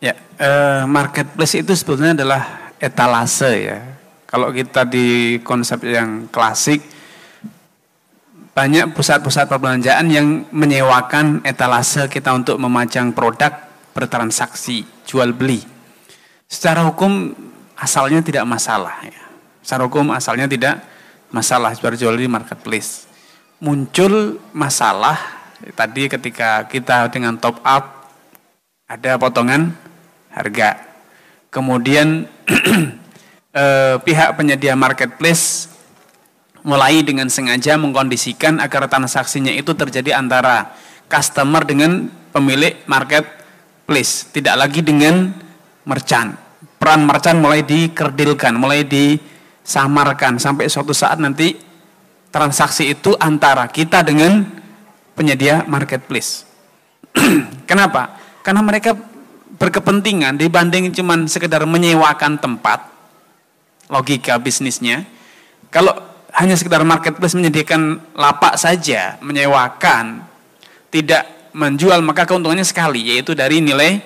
Speaker 4: Ya, eh, marketplace itu sebetulnya adalah etalase ya. Kalau kita di konsep yang klasik, banyak pusat-pusat perbelanjaan yang menyewakan etalase kita untuk memajang produk bertransaksi, jual beli. Secara hukum asalnya tidak masalah ya. Secara hukum asalnya tidak masalah jual di marketplace. Muncul masalah tadi ketika kita dengan top up ada potongan harga. Kemudian eh, pihak penyedia marketplace mulai dengan sengaja mengkondisikan agar transaksinya itu terjadi antara customer dengan pemilik marketplace, tidak lagi dengan merchant. Peran merchant mulai dikerdilkan, mulai disamarkan sampai suatu saat nanti transaksi itu antara kita dengan penyedia marketplace. Kenapa? Karena mereka berkepentingan dibanding cuman sekedar menyewakan tempat logika bisnisnya. Kalau hanya sekedar marketplace menyediakan lapak saja, menyewakan, tidak menjual maka keuntungannya sekali yaitu dari nilai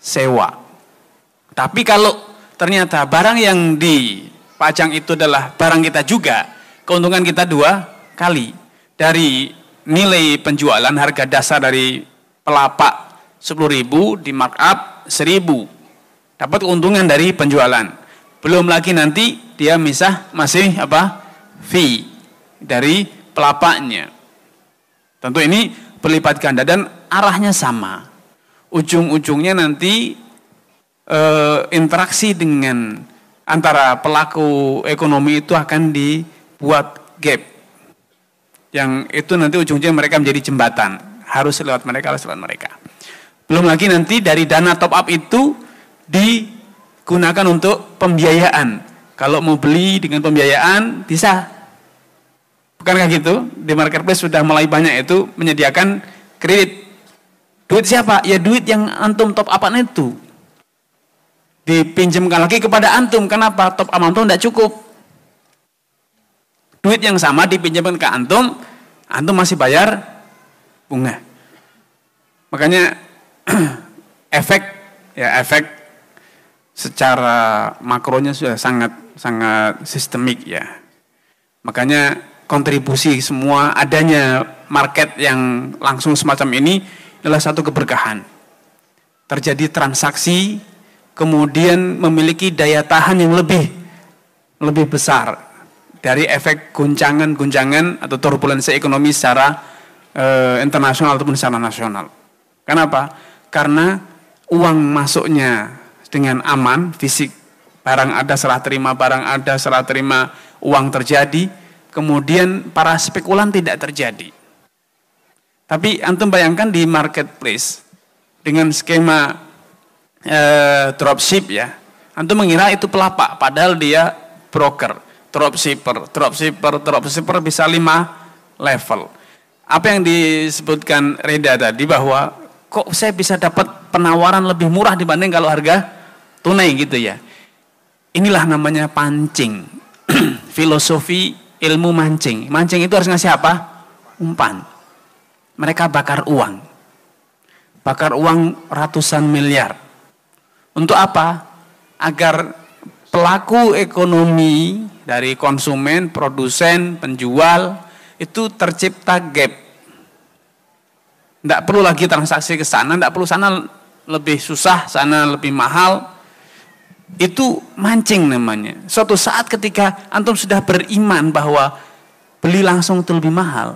Speaker 4: sewa. Tapi kalau ternyata barang yang dipajang itu adalah barang kita juga, keuntungan kita dua kali. Dari nilai penjualan harga dasar dari pelapak 10.000 di markup 1.000. Dapat keuntungan dari penjualan. Belum lagi nanti dia misah masih apa? fee dari pelapaknya. Tentu ini berlipat ganda dan arahnya sama. Ujung-ujungnya nanti e, interaksi dengan antara pelaku ekonomi itu akan dibuat gap. Yang itu nanti ujungnya mereka menjadi jembatan. Harus lewat mereka, harus lewat mereka. Belum lagi nanti dari dana top up itu digunakan untuk pembiayaan. Kalau mau beli dengan pembiayaan bisa. Bukankah gitu? Di marketplace sudah mulai banyak itu menyediakan kredit. Duit siapa? Ya duit yang antum top up itu. Dipinjamkan lagi kepada antum. Kenapa? Top up antum tidak cukup. Duit yang sama dipinjamkan ke antum, antum masih bayar bunga. Makanya efek ya efek secara makronya sudah sangat sangat sistemik ya. Makanya kontribusi semua adanya market yang langsung semacam ini adalah satu keberkahan. Terjadi transaksi kemudian memiliki daya tahan yang lebih lebih besar dari efek guncangan-guncangan atau turbulensi ekonomi secara e, internasional ataupun secara nasional. Kenapa? Karena uang masuknya dengan aman, fisik barang ada serah terima, barang ada serah terima, uang terjadi, kemudian para spekulan tidak terjadi. Tapi antum bayangkan di marketplace dengan skema eh, dropship ya, antum mengira itu pelapak, padahal dia broker, dropshipper, dropshipper, dropshipper bisa lima level. Apa yang disebutkan Reda tadi bahwa kok saya bisa dapat penawaran lebih murah dibanding kalau harga tunai gitu ya. Inilah namanya pancing. Filosofi ilmu mancing. Mancing itu harus ngasih apa? Umpan. Mereka bakar uang. Bakar uang ratusan miliar. Untuk apa? Agar pelaku ekonomi dari konsumen, produsen, penjual itu tercipta gap. Tidak perlu lagi transaksi ke sana, tidak perlu sana lebih susah, sana lebih mahal. Itu mancing namanya. Suatu saat ketika antum sudah beriman bahwa beli langsung itu lebih mahal,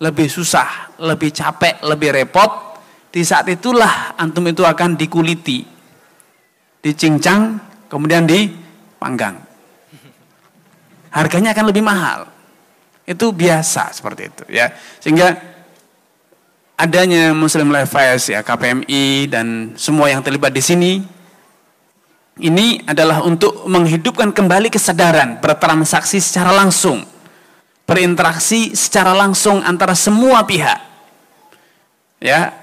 Speaker 4: lebih susah, lebih capek, lebih repot, di saat itulah antum itu akan dikuliti, dicincang, kemudian dipanggang. Harganya akan lebih mahal. Itu biasa seperti itu ya. Sehingga adanya Muslim Life Fires ya KPMI dan semua yang terlibat di sini ini adalah untuk menghidupkan kembali kesadaran bertransaksi secara langsung berinteraksi secara langsung antara semua pihak ya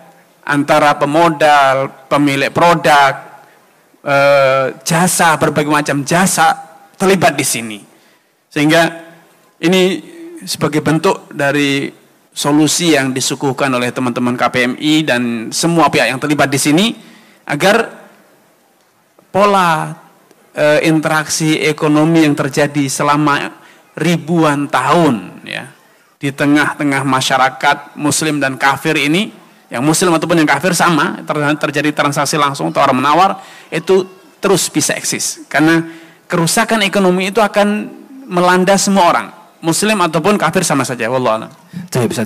Speaker 4: antara pemodal pemilik produk eh, jasa berbagai macam jasa terlibat di sini. Sehingga ini sebagai bentuk dari solusi yang disuguhkan oleh teman-teman KPMI dan semua pihak yang terlibat di sini agar pola e, interaksi ekonomi yang terjadi selama ribuan tahun ya di tengah-tengah masyarakat muslim dan kafir ini yang muslim ataupun yang kafir sama terjadi transaksi langsung tawar menawar itu terus bisa eksis karena kerusakan ekonomi itu akan melanda semua orang muslim ataupun kafir sama saja wallah
Speaker 1: Jadi bisa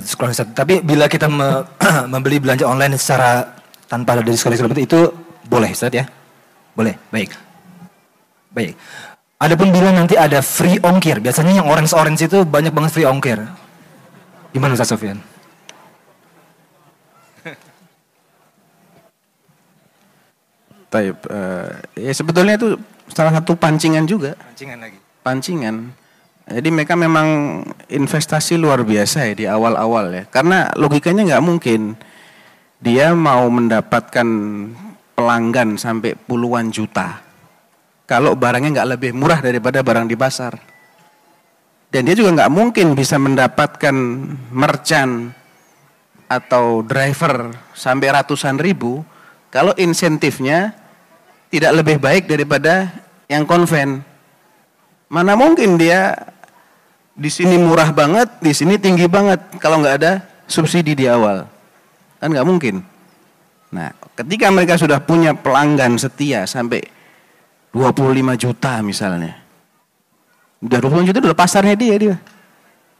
Speaker 1: Tapi bila kita me membeli belanja online secara tanpa ada diskon itu boleh Ustaz ya? Boleh. Baik. Baik. Adapun bila nanti ada free ongkir, biasanya yang orange-orange itu banyak banget free ongkir. Gimana Ustaz Sofian?
Speaker 3: Taib, eh, ya sebetulnya itu salah satu pancingan juga.
Speaker 1: Pancingan lagi.
Speaker 3: Pancingan. Jadi mereka memang investasi luar biasa ya di awal-awal ya. Karena logikanya nggak mungkin dia mau mendapatkan pelanggan sampai puluhan juta. Kalau barangnya nggak lebih murah daripada barang di pasar. Dan dia juga nggak mungkin bisa mendapatkan merchant atau driver sampai ratusan ribu kalau insentifnya tidak lebih baik daripada yang konven. Mana mungkin dia di sini murah banget, di sini tinggi banget kalau nggak ada subsidi di awal. Kan nggak mungkin. Nah, ketika mereka sudah punya pelanggan setia sampai 25 juta misalnya. Udah 25 juta udah pasarnya dia dia.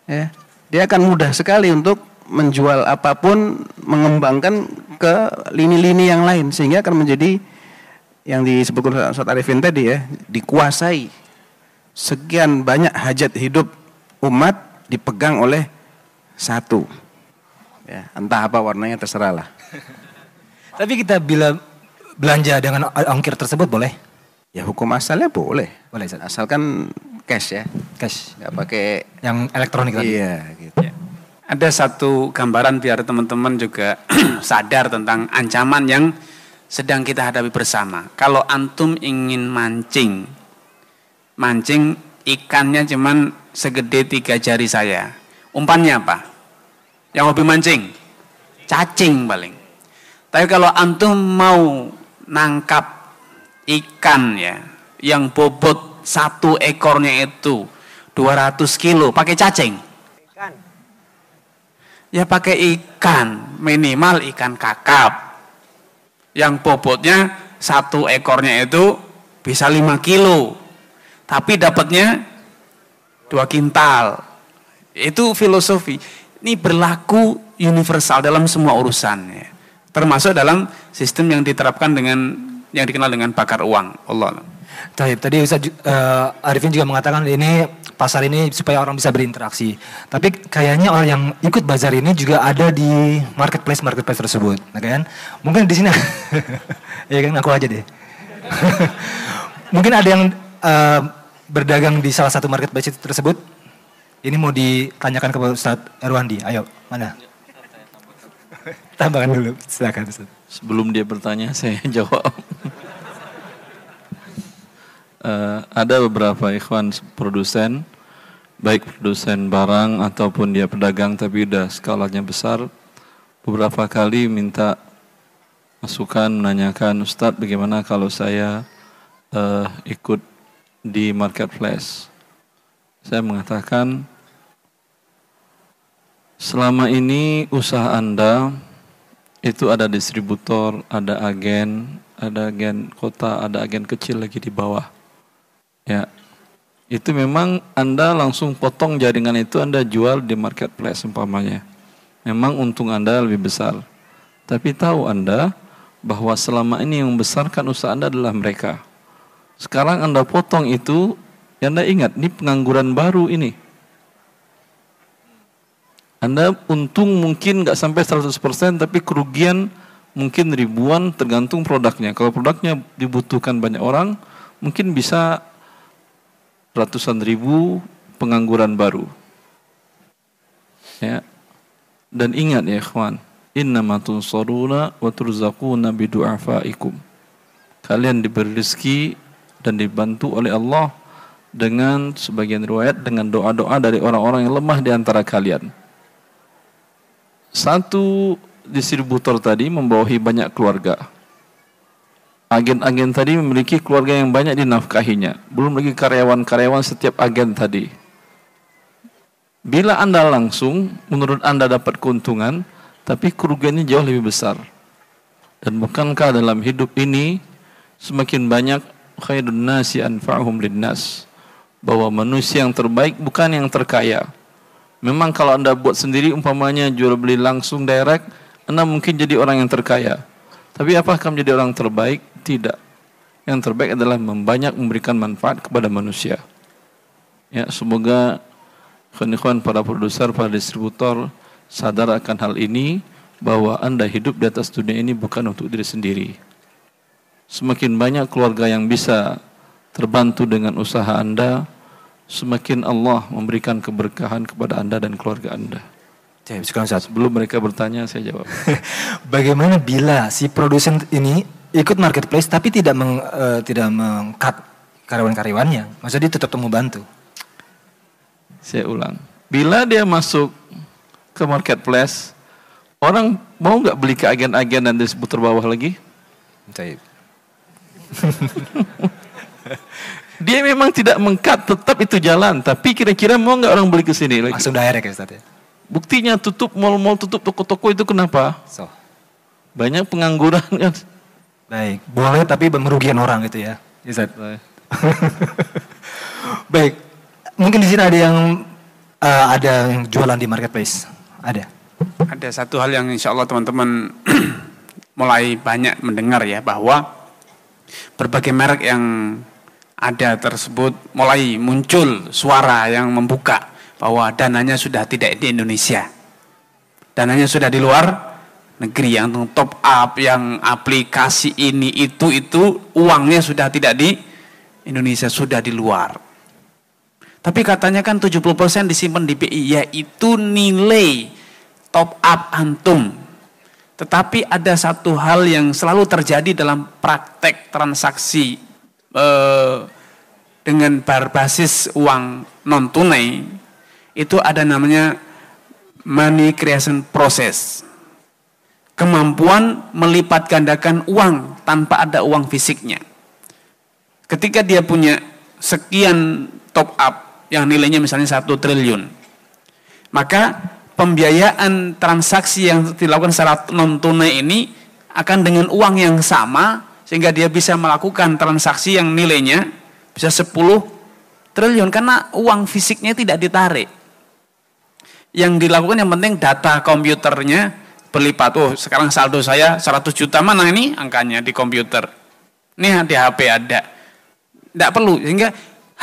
Speaker 3: Ya. Dia akan mudah sekali untuk menjual apa pun, mengembangkan ke lini-lini yang lain sehingga akan menjadi yang disebutkan Ustaz Arifin tadi ya, dikuasai sekian banyak hajat hidup umat dipegang oleh satu. Ya, entah apa warnanya terserah lah.
Speaker 1: Tapi kita bila belanja dengan ongkir tersebut boleh?
Speaker 3: Ya hukum asalnya boleh.
Speaker 1: Boleh Ustaz.
Speaker 3: Asalkan cash ya,
Speaker 1: Cash.
Speaker 3: nggak pakai
Speaker 1: Yang elektronik tadi.
Speaker 3: iya gitu.
Speaker 4: Ada satu gambaran biar teman-teman juga sadar tentang ancaman yang sedang kita hadapi bersama. Kalau antum ingin mancing, mancing ikannya cuman segede tiga jari saya. Umpannya apa? Yang hobi mancing? Cacing paling. Tapi kalau antum mau nangkap ikan ya, yang bobot satu ekornya itu 200 kilo, pakai cacing? Ya pakai ikan, minimal ikan kakap. Yang bobotnya satu ekornya itu bisa 5 kilo. Tapi dapatnya dua kintal. Itu filosofi. Ini berlaku universal dalam semua urusan. Ya. Termasuk dalam sistem yang diterapkan dengan yang dikenal dengan bakar uang. Allah.
Speaker 1: Tadi Ustaz uh, Arifin juga mengatakan ini pasar ini supaya orang bisa berinteraksi. Tapi kayaknya orang yang ikut bazar ini juga ada di marketplace marketplace tersebut, nah kan? Mungkin di sini, ya kan aku aja deh. Mungkin ada yang uh, berdagang di salah satu marketplace itu tersebut. Ini mau ditanyakan ke Ustaz Erwandi. Ayo, mana? Tambahkan dulu, silakan Ustaz.
Speaker 2: Sebelum dia bertanya, saya jawab. Eh, ada beberapa ikhwan produsen, baik produsen barang ataupun dia pedagang tapi udah skalanya besar, beberapa kali minta masukan menanyakan Ustadz bagaimana kalau saya uh, ikut di marketplace. Saya mengatakan selama ini usaha Anda itu ada distributor, ada agen, ada agen kota, ada agen kecil lagi di bawah. Ya, itu memang Anda langsung potong jaringan itu Anda jual di marketplace umpamanya. Memang untung Anda lebih besar. Tapi tahu Anda bahwa selama ini yang membesarkan usaha Anda adalah mereka. Sekarang Anda potong itu, Anda ingat, ini pengangguran baru ini. Anda untung mungkin nggak sampai 100% tapi kerugian mungkin ribuan tergantung produknya. Kalau produknya dibutuhkan banyak orang, mungkin bisa ratusan ribu pengangguran baru. Ya. Dan ingat ya ikhwan, innama tunsaruna wa turzaquna bidu'afaikum. Kalian diberi rezeki dan dibantu oleh Allah dengan sebagian riwayat dengan doa-doa dari orang-orang yang lemah di antara kalian. Satu distributor tadi membawahi banyak keluarga agen-agen tadi memiliki keluarga yang banyak dinafkahinya. Belum lagi karyawan-karyawan setiap agen tadi. Bila Anda langsung, menurut Anda dapat keuntungan, tapi kerugiannya jauh lebih besar. Dan bukankah dalam hidup ini semakin banyak khairun nasi anfa'hum linnas bahwa manusia yang terbaik bukan yang terkaya. Memang kalau Anda buat sendiri umpamanya jual beli langsung direct, Anda mungkin jadi orang yang terkaya. Tapi apakah menjadi orang terbaik? Tidak. yang terbaik adalah membanyak memberikan manfaat kepada manusia. Ya, semoga ikhwan para produser, para distributor sadar akan hal ini bahwa Anda hidup di atas dunia ini bukan untuk diri sendiri. Semakin banyak keluarga yang bisa terbantu dengan usaha Anda, semakin Allah memberikan keberkahan kepada Anda dan keluarga Anda.
Speaker 1: Jadi, sekarang saat
Speaker 2: Sebelum mereka bertanya, saya jawab.
Speaker 1: Bagaimana bila si produsen ini ikut marketplace tapi tidak meng, eh, tidak mengkat karyawan-karyawannya? Maksudnya dia tetap mau bantu.
Speaker 2: Saya ulang. Bila dia masuk ke marketplace, orang mau nggak beli ke agen-agen dan disebut terbawah lagi?
Speaker 1: Jadi,
Speaker 2: Dia memang tidak mengkat, tetap itu jalan. Tapi kira-kira mau nggak orang beli ke sini lagi?
Speaker 1: langsung direct ya Ustaz ya.
Speaker 2: Buktinya tutup mall-mall, tutup toko-toko itu kenapa?
Speaker 1: So,
Speaker 2: Banyak pengangguran kan.
Speaker 1: baik. Boleh tapi merugikan orang gitu ya. Ustaz. Baik. Mungkin di sini ada yang eh, ada yang jualan di marketplace. Ada.
Speaker 4: Ada satu hal yang insya Allah teman-teman mulai banyak mendengar ya bahwa berbagai merek yang ada tersebut mulai muncul suara yang membuka bahwa dananya sudah tidak di Indonesia. Dananya sudah di luar negeri yang top up, yang aplikasi ini itu itu uangnya sudah tidak di Indonesia, sudah di luar. Tapi katanya kan 70% disimpan di BI, yaitu nilai top up antum. Tetapi ada satu hal yang selalu terjadi dalam praktek transaksi eh, dengan berbasis uang non tunai itu ada namanya money creation process. Kemampuan melipat gandakan uang tanpa ada uang fisiknya. Ketika dia punya sekian top up yang nilainya misalnya satu triliun, maka pembiayaan transaksi yang dilakukan secara non tunai ini akan dengan uang yang sama sehingga dia bisa melakukan transaksi yang nilainya bisa 10 triliun karena uang fisiknya tidak ditarik. Yang dilakukan yang penting data komputernya berlipat. Oh, sekarang saldo saya 100 juta mana ini angkanya di komputer. Ini di HP ada. Tidak perlu sehingga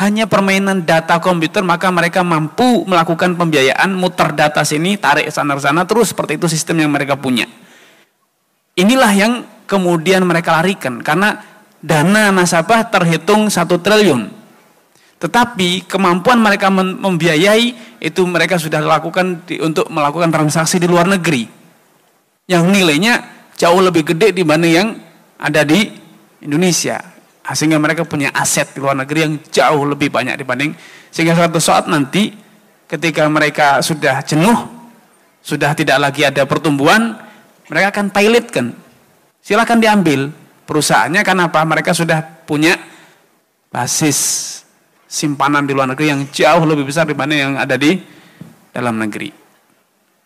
Speaker 4: hanya permainan data komputer maka mereka mampu melakukan pembiayaan muter data sini tarik sana sana terus seperti itu sistem yang mereka punya inilah yang kemudian mereka larikan karena dana nasabah terhitung satu triliun tetapi kemampuan mereka mem- membiayai itu mereka sudah lakukan di- untuk melakukan transaksi di luar negeri. Yang nilainya jauh lebih gede dibanding yang ada di Indonesia. Sehingga mereka punya aset di luar negeri yang jauh lebih banyak dibanding. Sehingga suatu saat nanti ketika mereka sudah jenuh sudah tidak lagi ada pertumbuhan mereka akan pilotkan. Silakan diambil perusahaannya karena apa? Mereka sudah punya basis simpanan di luar negeri yang jauh lebih besar dibanding yang ada di dalam negeri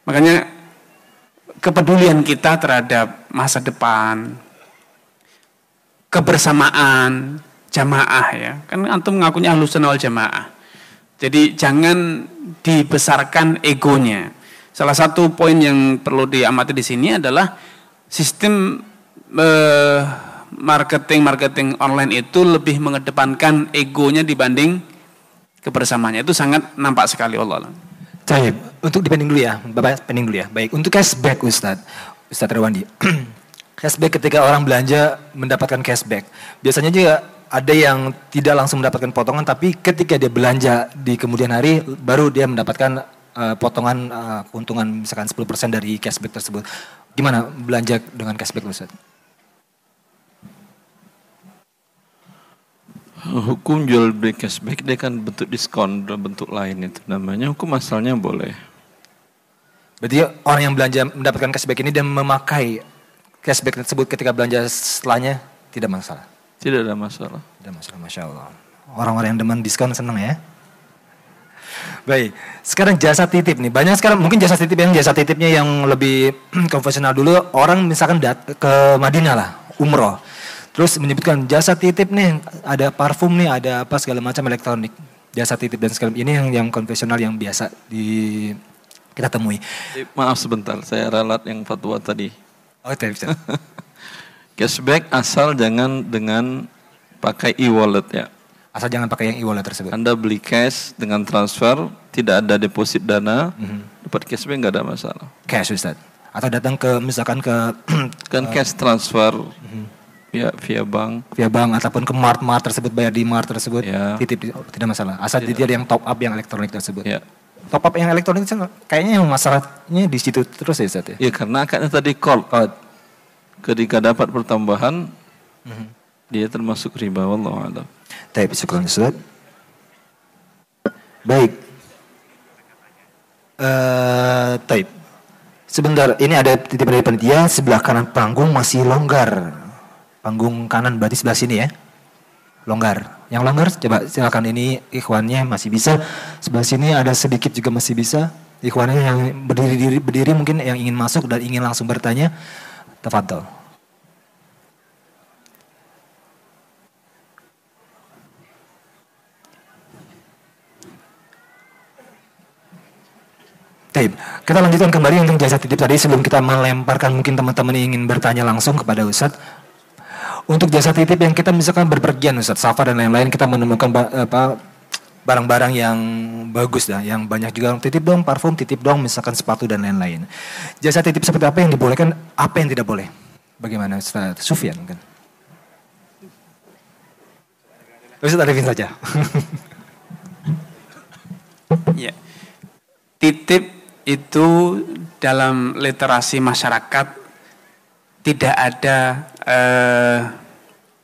Speaker 4: makanya kepedulian kita terhadap masa depan kebersamaan jamaah ya. Kan antum mengakunya ahlus jamaah. Jadi jangan dibesarkan egonya. Salah satu poin yang perlu diamati di sini adalah sistem eh, marketing marketing online itu lebih mengedepankan egonya dibanding kebersamaannya. Itu sangat nampak sekali Allah.
Speaker 1: Taib, untuk dipending dulu ya, Bapak pending dulu ya. Baik, untuk cashback Ustadz, Ustadz Rewandi. cashback ketika orang belanja mendapatkan cashback. Biasanya juga ada yang tidak langsung mendapatkan potongan, tapi ketika dia belanja di kemudian hari, baru dia mendapatkan uh, potongan uh, keuntungan misalkan 10% dari cashback tersebut. Gimana belanja dengan cashback Ustadz?
Speaker 2: Hukum jual beli cashback dia kan bentuk diskon dan bentuk lain itu namanya hukum asalnya boleh.
Speaker 1: Berarti orang yang belanja mendapatkan cashback ini dan memakai cashback tersebut ketika belanja setelahnya tidak masalah.
Speaker 2: Tidak ada masalah.
Speaker 1: Tidak masalah, masya Allah. Orang-orang yang demen diskon senang ya. Baik, sekarang jasa titip nih. Banyak sekarang mungkin jasa titip yang jasa titipnya yang lebih konvensional dulu. Orang misalkan dat ke Madinah lah, umroh. Terus menyebutkan jasa titip nih, ada parfum nih, ada apa segala macam elektronik. Jasa titip dan segala ini yang yang konvensional yang biasa di kita temui.
Speaker 2: Maaf sebentar, saya ralat yang fatwa tadi.
Speaker 1: Oh, tidak bisa.
Speaker 2: Cashback asal jangan dengan pakai e-wallet ya.
Speaker 1: Asal jangan pakai yang e-wallet tersebut.
Speaker 2: Anda beli cash dengan transfer, tidak ada deposit dana, dapat cashback nggak ada masalah.
Speaker 1: Cash Ustaz. Atau datang ke misalkan ke
Speaker 2: Kan cash transfer ya via bank.
Speaker 1: via bank ataupun ke mart-mart tersebut bayar di mart tersebut
Speaker 2: Ya.
Speaker 1: titip tidak masalah. Asal tidak ada yang top up yang elektronik tersebut.
Speaker 2: Ya.
Speaker 1: Top up yang elektronik itu kayaknya yang masalahnya di situ terus ya Ustaz ya.
Speaker 2: Ya karena akadnya tadi call out. Ketika dapat pertambahan, dia termasuk riba. Wallahu a'lam.
Speaker 1: Baik, syukur Ustaz. Baik. Eh, taib. Sebentar, ini ada titip dari panitia sebelah kanan panggung masih longgar. Panggung kanan berarti sebelah sini ya. Longgar. Yang longgar coba silakan ini ikhwannya masih bisa. Sebelah sini ada sedikit juga masih bisa. Ikhwannya yang berdiri diri berdiri mungkin yang ingin masuk dan ingin langsung bertanya. Tafadhol. Taib. Kita lanjutkan kembali untuk jasa titip tadi sebelum kita melemparkan mungkin teman-teman ingin bertanya langsung kepada Ustadz. Untuk jasa titip yang kita misalkan berpergian Ustadz, Safa dan lain-lain kita menemukan apa barang-barang yang bagus dah, yang banyak juga titip dong parfum, titip dong misalkan sepatu dan lain-lain. Jasa titip seperti apa yang dibolehkan, apa yang tidak boleh? Bagaimana Ustadz Sufyan mungkin? Ustadz Arifin saja.
Speaker 4: Ya. Titip itu dalam literasi masyarakat tidak ada eh,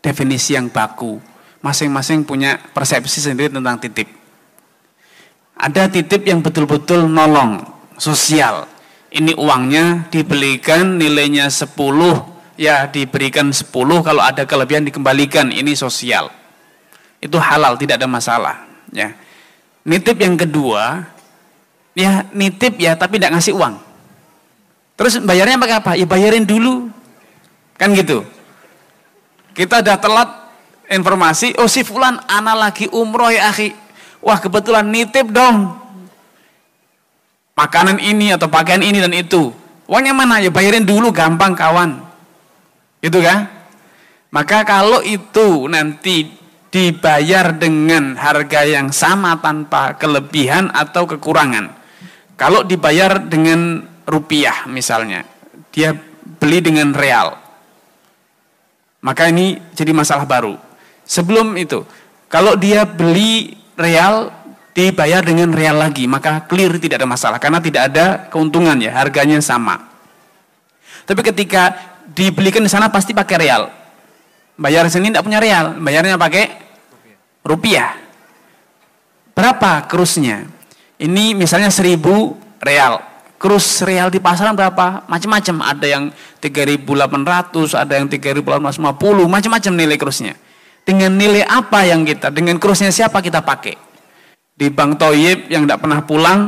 Speaker 4: definisi yang baku. Masing-masing punya persepsi sendiri tentang titip. Ada titip yang betul-betul nolong, sosial. Ini uangnya dibelikan nilainya 10, ya diberikan 10 kalau ada kelebihan dikembalikan. Ini sosial. Itu halal, tidak ada masalah, ya. Nitip yang kedua, ya nitip ya tapi tidak ngasih uang. Terus bayarnya pakai apa? Ya bayarin dulu. Kan gitu. Kita udah telat informasi, oh si fulan ana lagi umroh ya akhi. Wah kebetulan nitip dong. Makanan ini atau pakaian ini dan itu. Uangnya mana? Ya bayarin dulu gampang kawan. Gitu kan? Maka kalau itu nanti dibayar dengan harga yang sama tanpa kelebihan atau kekurangan. Kalau dibayar dengan rupiah misalnya, dia beli dengan real. Maka ini jadi masalah baru. Sebelum itu, kalau dia beli real dibayar dengan real lagi, maka clear tidak ada masalah karena tidak ada keuntungan ya, harganya sama. Tapi ketika dibelikan di sana pasti pakai real. Bayar sini tidak punya real, bayarnya pakai rupiah. Berapa krusnya? Ini misalnya 1000 real. Krus real di pasaran berapa? Macam-macam. Ada yang 3.800, ada yang 3.850, macam-macam nilai krusnya. Dengan nilai apa yang kita, dengan krusnya siapa kita pakai? Di Bank Toyib yang tidak pernah pulang,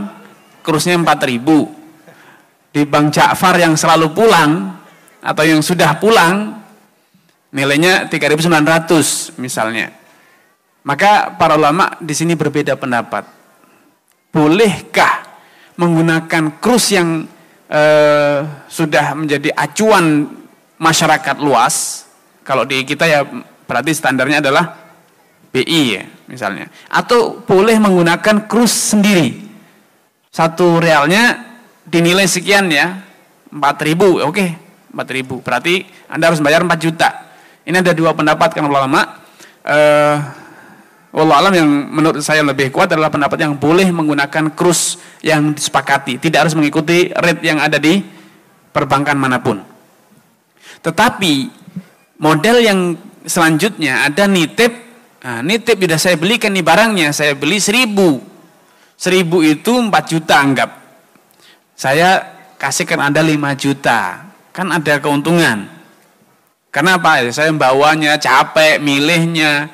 Speaker 4: krusnya 4.000. Di Bank Ja'far yang selalu pulang, atau yang sudah pulang, nilainya 3.900 misalnya. Maka para ulama di sini berbeda pendapat. Bolehkah menggunakan krus yang eh, sudah menjadi acuan masyarakat luas? Kalau di kita ya berarti standarnya adalah BI ya misalnya. Atau boleh menggunakan krus sendiri. Satu realnya dinilai sekian ya, 4000 oke, 4000 Berarti Anda harus bayar 4 juta. Ini ada dua pendapat kan ulama. Eh, Allah alam yang menurut saya lebih kuat adalah pendapat yang boleh menggunakan krus yang disepakati, tidak harus mengikuti rate yang ada di perbankan mana pun. Tetapi model yang selanjutnya ada nitip, nah, nitip sudah saya belikan nih barangnya, saya beli seribu, seribu itu 4 juta anggap, saya kasihkan anda 5 juta, kan ada keuntungan. Karena apa? Saya membawanya capek, milihnya,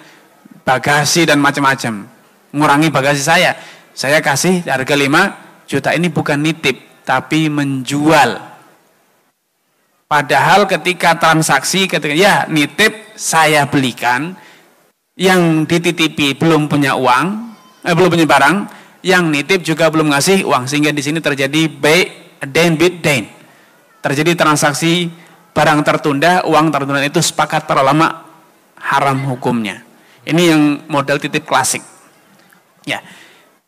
Speaker 4: bagasi dan macam-macam. Ngurangi bagasi saya. Saya kasih harga 5 juta ini bukan nitip, tapi menjual. Padahal ketika transaksi, ketika ya nitip saya belikan, yang dititipi belum punya uang, eh, belum punya barang, yang nitip juga belum ngasih uang, sehingga di sini terjadi bay dan bid dain. Terjadi transaksi barang tertunda, uang tertunda itu sepakat para ulama haram hukumnya. Ini yang model titip klasik. Ya.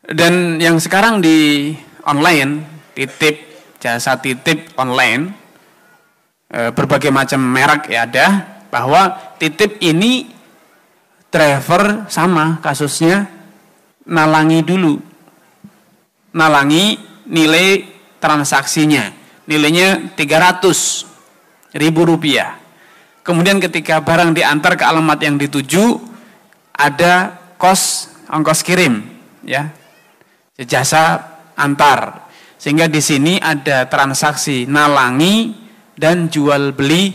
Speaker 4: Dan yang sekarang di online, titip jasa titip online e, berbagai macam merek ya ada bahwa titip ini driver sama kasusnya nalangi dulu. Nalangi nilai transaksinya. Nilainya 300 ribu rupiah. Kemudian ketika barang diantar ke alamat yang dituju ada kos ongkos kirim ya. Jasa antar. Sehingga di sini ada transaksi nalangi dan jual beli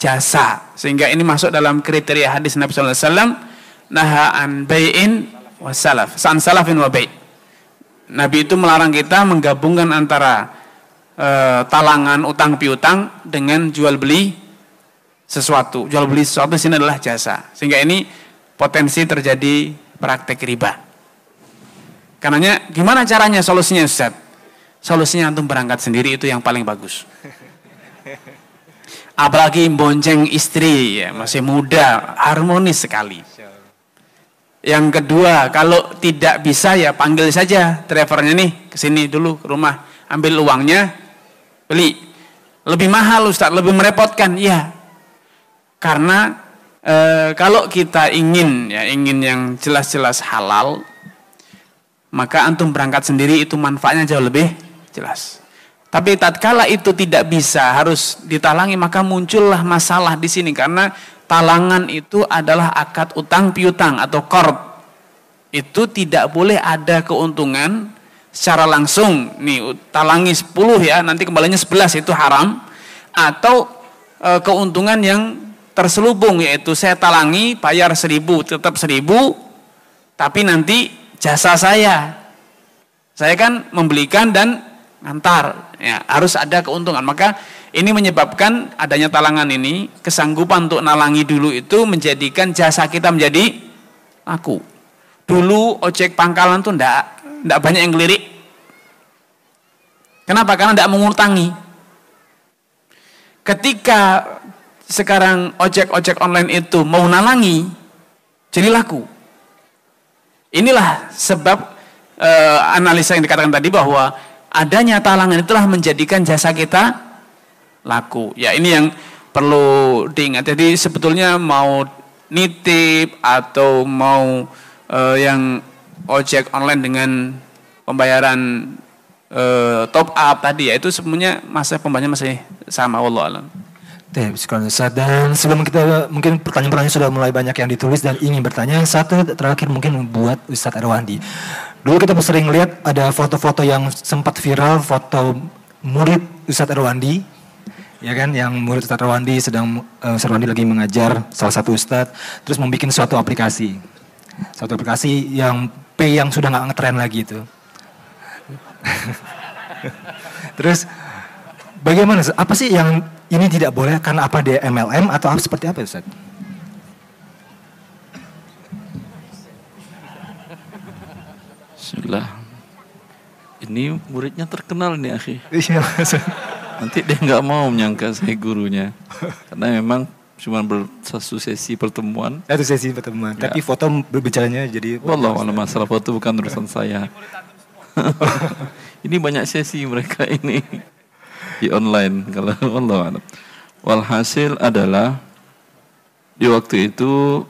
Speaker 4: jasa. Sehingga ini masuk dalam kriteria hadis Nabi sallallahu alaihi wasallam naha an bai'in wasalaf. San salafin wa bai'. Nabi itu melarang kita menggabungkan antara e, talangan utang piutang dengan jual beli sesuatu. Jual beli sesuatu di sini adalah jasa. Sehingga ini potensi terjadi praktek riba. Karenanya gimana caranya solusinya Ustaz? Solusinya antum berangkat sendiri itu yang paling bagus. Apalagi bonceng istri ya, masih muda, harmonis sekali. Yang kedua, kalau tidak bisa ya panggil saja drivernya nih ke sini dulu ke rumah, ambil uangnya, beli. Lebih mahal Ustaz, lebih merepotkan. Ya, karena e, kalau kita ingin ya ingin yang jelas-jelas halal, maka antum berangkat sendiri itu manfaatnya jauh lebih jelas. Tapi tatkala itu tidak bisa harus ditalangi maka muncullah masalah di sini karena talangan itu adalah akad utang piutang atau korb. Itu tidak boleh ada keuntungan secara langsung. Nih talangi 10 ya, nanti kembalinya 11 itu haram atau e, keuntungan yang terselubung yaitu saya talangi bayar seribu tetap seribu tapi nanti jasa saya. Saya kan membelikan dan ngantar. Ya harus ada keuntungan. Maka ini menyebabkan adanya talangan ini kesanggupan untuk nalangi dulu itu menjadikan jasa kita menjadi laku. Dulu ojek pangkalan tuh ndak ndak banyak yang ngelirik. Kenapa? Karena ndak mengutangi. Ketika sekarang ojek-ojek online itu mau nalangi, jadi laku. Inilah sebab e, analisa yang dikatakan tadi bahwa adanya talangan itulah menjadikan jasa kita laku. Ya ini yang perlu diingat. Jadi sebetulnya mau nitip atau mau e, yang ojek online dengan pembayaran e, top up tadi ya itu sebenarnya masa pembayarannya masih sama Allah alam.
Speaker 1: Dan sebelum kita mungkin pertanyaan-pertanyaan sudah mulai banyak yang ditulis dan ingin bertanya, satu terakhir mungkin buat Ustadz Erwandi. Dulu kita sering lihat ada foto-foto yang sempat viral, foto murid Ustadz Erwandi, ya kan, yang murid Ustadz Erwandi sedang uh, Ustadz Erwandi lagi mengajar salah satu Ustadz, terus membuat suatu aplikasi, suatu aplikasi yang P yang sudah nggak ngetren lagi itu. terus bagaimana? Apa sih yang ini tidak boleh karena apa dia MLM atau apa seperti apa Ustaz?
Speaker 2: Bismillah. Ini muridnya terkenal nih akhi.
Speaker 1: Iya.
Speaker 2: Nanti dia nggak mau menyangka saya gurunya. Karena memang cuma satu sesi pertemuan.
Speaker 1: Satu sesi pertemuan. Ya. Tapi foto berbicaranya jadi.
Speaker 2: Wallah, masalah foto bukan urusan saya. ini banyak sesi mereka ini di online kalau Allah Walhasil adalah di waktu itu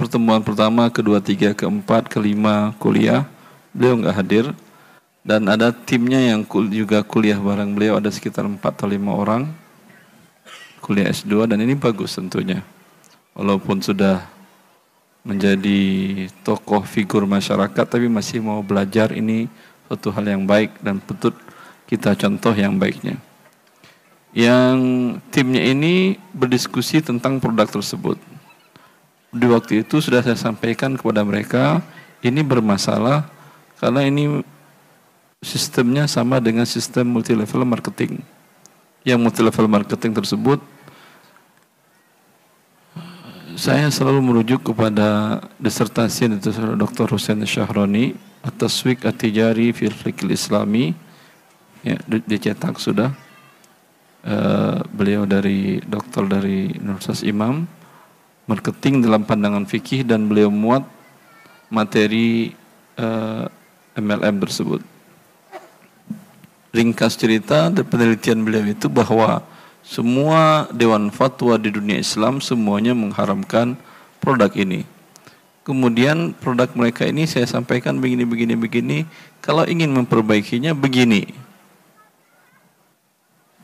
Speaker 2: pertemuan pertama, kedua, tiga, keempat, kelima kuliah beliau nggak hadir. Dan ada timnya yang juga kuliah bareng beliau ada sekitar empat atau lima orang. Kuliah S2 dan ini bagus tentunya. Walaupun sudah menjadi tokoh figur masyarakat tapi masih mau belajar ini suatu hal yang baik dan betul kita contoh yang baiknya. Yang timnya ini berdiskusi tentang produk tersebut. Di waktu itu sudah saya sampaikan kepada mereka, ini bermasalah karena ini sistemnya sama dengan sistem multi level marketing. Yang multi level marketing tersebut saya selalu merujuk kepada disertasi dari Dr. Hussein Syahroni atas Wik Atijari fil Islami ya dicetak sudah uh, beliau dari dokter dari Universitas Imam marketing dalam pandangan fikih dan beliau muat materi uh, eh, MLM tersebut. Ringkas cerita dan penelitian beliau itu bahwa semua dewan fatwa di dunia Islam semuanya mengharamkan produk ini. Kemudian produk mereka ini saya sampaikan begini begini begini, kalau ingin memperbaikinya begini.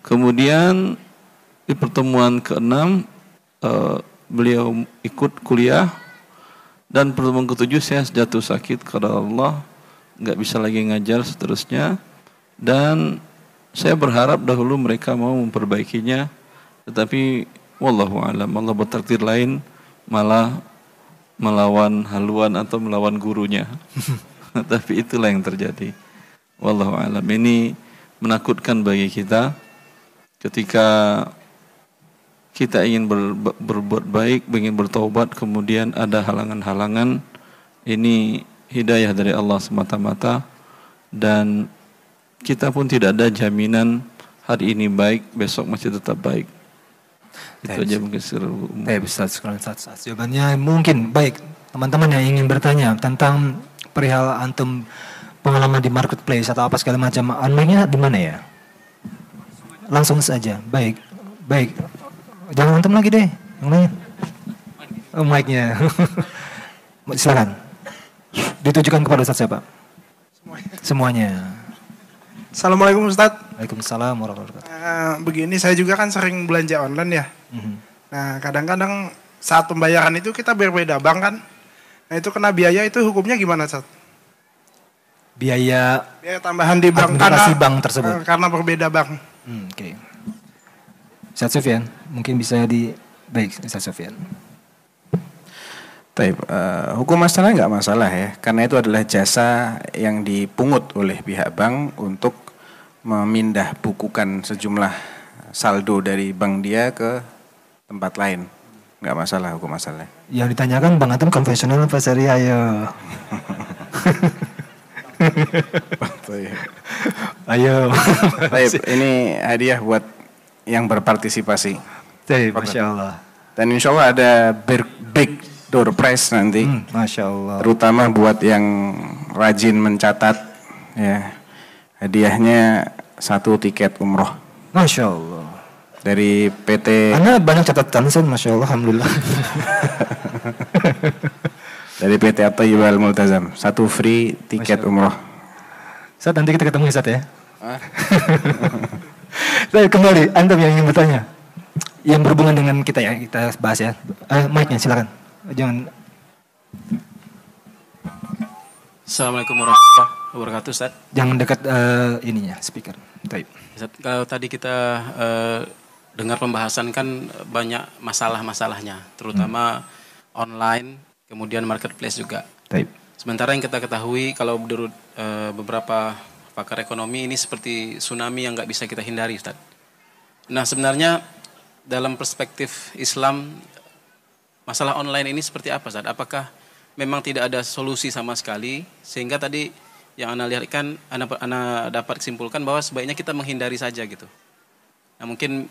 Speaker 2: Kemudian di pertemuan keenam uh, beliau ikut kuliah. Dan pertemuan ketujuh saya jatuh sakit karena Allah. Nggak bisa lagi ngajar seterusnya. Dan saya berharap dahulu mereka mau memperbaikinya. Tetapi wallahu alam Allah bertakdir lain malah melawan haluan atau melawan gurunya. Tapi itulah yang terjadi. Wallahu alam ini menakutkan bagi kita ketika kita ingin ber, berbuat baik, ingin bertobat, kemudian ada halangan-halangan, ini hidayah dari Allah semata-mata dan kita pun tidak ada jaminan hari ini baik, besok masih tetap baik. Itu aja mungkin secara umum.
Speaker 1: Baik, Ustaz, Ustaz. Jawabannya mungkin baik. Teman-teman yang ingin bertanya tentang perihal antum pengalaman di marketplace atau apa segala macam, anehnya di mana ya? Langsung saja. Baik. Baik. Jangan antum lagi deh, yang lain. Oh, mic-nya. Silakan. Ditujukan kepada Ustaz siapa? Semuanya. Semuanya.
Speaker 6: Assalamualaikum Ustaz.
Speaker 1: Waalaikumsalam warahmatullahi wabarakatuh.
Speaker 6: Uh, begini saya juga kan sering belanja online ya. Mm-hmm. Nah kadang-kadang saat pembayaran itu kita berbeda bank kan. Nah itu kena biaya itu hukumnya gimana Ustaz?
Speaker 1: Biaya,
Speaker 6: biaya tambahan di bank
Speaker 1: karena bank tersebut. Uh,
Speaker 6: karena berbeda bank.
Speaker 1: Hmm, Oke. Okay. Ustaz Sofyan, mungkin bisa di baik Ustaz Sofyan.
Speaker 3: Taib, uh, hukum masalah nggak masalah ya, karena itu adalah jasa yang dipungut oleh pihak bank untuk memindah bukukan sejumlah saldo dari bank dia ke tempat lain, nggak masalah hukum masalah.
Speaker 1: Yang ditanyakan bang Atom konvensional apa syariah ya?
Speaker 3: Ayo. Taib, ini hadiah buat yang berpartisipasi.
Speaker 1: Jadi, Masya Allah.
Speaker 3: Dan insya Allah ada big door prize nanti. Hmm,
Speaker 1: Masya Allah.
Speaker 3: Terutama buat yang rajin mencatat. Ya, hadiahnya satu tiket umroh.
Speaker 1: Masya Allah.
Speaker 3: Dari PT.
Speaker 1: Anda banyak catatan sih, Masya Allah, Alhamdulillah.
Speaker 3: Dari PT At-Tayyibal Multazam. Satu free tiket umroh.
Speaker 1: Saat nanti kita ketemu ya, Sat ya. Saya kembali, Anda yang ingin bertanya. Yang berhubungan dengan kita ya, kita bahas ya. Eh, mic-nya silakan. Jangan.
Speaker 7: Assalamualaikum warahmatullahi wabarakatuh, Ustaz.
Speaker 1: Jangan dekat uh, ininya, speaker. Taib.
Speaker 7: Ustaz, kalau tadi kita uh, dengar pembahasan kan banyak masalah-masalahnya, terutama hmm. online, kemudian marketplace juga.
Speaker 1: Taib.
Speaker 7: Sementara yang kita ketahui kalau menurut uh, beberapa pakar ekonomi ini seperti tsunami yang nggak bisa kita hindari Ustaz. Nah sebenarnya dalam perspektif Islam masalah online ini seperti apa Ustaz? Apakah memang tidak ada solusi sama sekali sehingga tadi yang anda lihat kan anda, anda dapat simpulkan bahwa sebaiknya kita menghindari saja gitu. Nah mungkin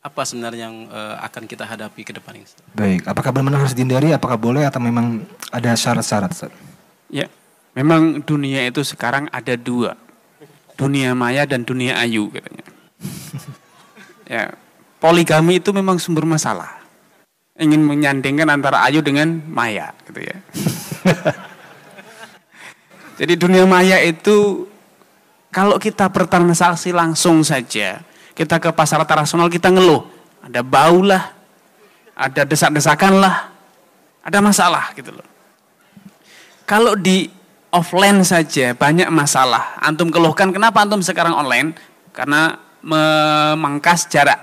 Speaker 7: apa sebenarnya yang uh, akan kita hadapi ke depan ini?
Speaker 1: Baik, apakah benar-benar harus dihindari? Apakah boleh atau memang ada syarat-syarat?
Speaker 4: Ya, memang dunia itu sekarang ada dua dunia maya dan dunia ayu katanya. ya, poligami itu memang sumber masalah. Ingin menyandingkan antara ayu dengan maya gitu ya. Jadi dunia maya itu kalau kita bertransaksi langsung saja, kita ke pasar rasional kita ngeluh, ada bau lah, ada desak-desakan lah, ada masalah gitu loh. Kalau di offline saja banyak masalah. Antum keluhkan kenapa antum sekarang online? Karena memangkas jarak.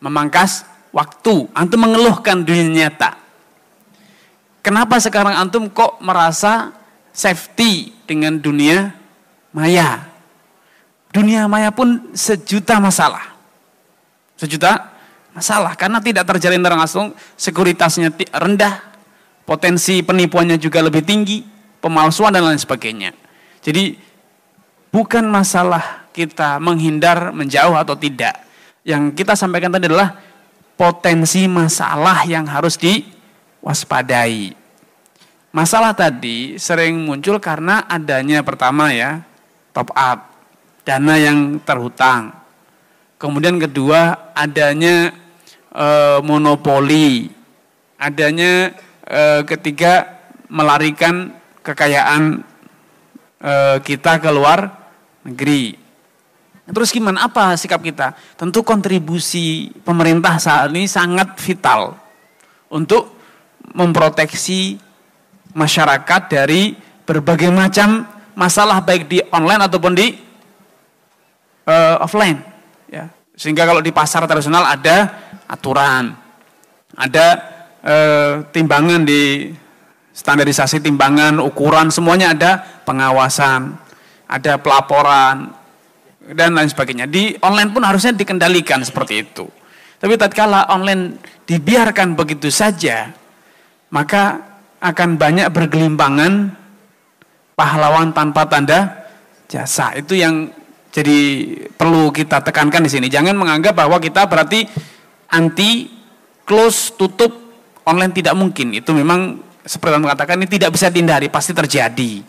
Speaker 4: Memangkas waktu. Antum mengeluhkan dunia nyata. Kenapa sekarang antum kok merasa safety dengan dunia maya? Dunia maya pun sejuta masalah. Sejuta masalah karena tidak terjalin langsung, sekuritasnya rendah, potensi penipuannya juga lebih tinggi, pemalsuan dan lain sebagainya. Jadi bukan masalah kita menghindar, menjauh atau tidak. Yang kita sampaikan tadi adalah potensi masalah yang harus diwaspadai. Masalah tadi sering muncul karena adanya pertama ya top up, dana yang terhutang. Kemudian kedua adanya e, monopoli, adanya e, ketiga melarikan kekayaan e, kita ke luar negeri. Terus gimana? Apa sikap kita? Tentu kontribusi pemerintah saat ini sangat vital untuk memproteksi masyarakat dari berbagai macam masalah baik di online ataupun di uh, offline. Ya. Sehingga kalau di pasar tradisional ada aturan, ada uh, timbangan di standarisasi timbangan, ukuran, semuanya ada pengawasan, ada pelaporan, dan lain sebagainya. Di online pun harusnya dikendalikan seperti itu. Tapi tatkala online dibiarkan begitu saja, maka akan banyak bergelimpangan pahlawan tanpa tanda jasa. Itu yang jadi perlu kita tekankan di sini. Jangan menganggap bahwa kita berarti anti close tutup online tidak mungkin. Itu memang seperti yang mengatakan ini tidak bisa dihindari, pasti terjadi.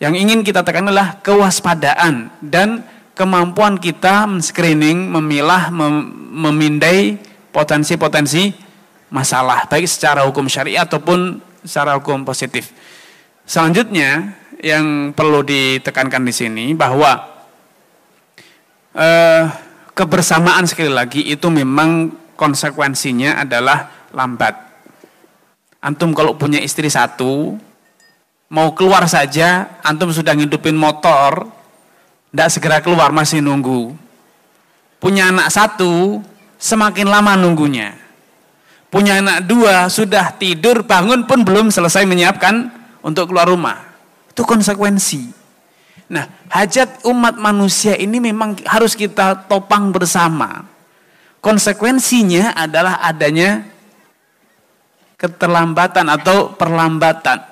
Speaker 4: Yang ingin kita tekan adalah kewaspadaan dan kemampuan kita men-screening, memilah, mem memindai potensi-potensi masalah baik secara hukum syariah ataupun secara hukum positif. Selanjutnya yang perlu ditekankan di sini bahwa eh, kebersamaan sekali lagi itu memang konsekuensinya adalah lambat. Antum kalau punya istri satu, mau keluar saja, antum sudah ngidupin motor, tidak segera keluar masih nunggu. Punya anak satu semakin lama nunggunya. Punya anak dua sudah tidur bangun pun belum selesai menyiapkan untuk keluar rumah. Itu konsekuensi. Nah, hajat umat manusia ini memang harus kita topang bersama. Konsekuensinya adalah adanya keterlambatan atau perlambatan.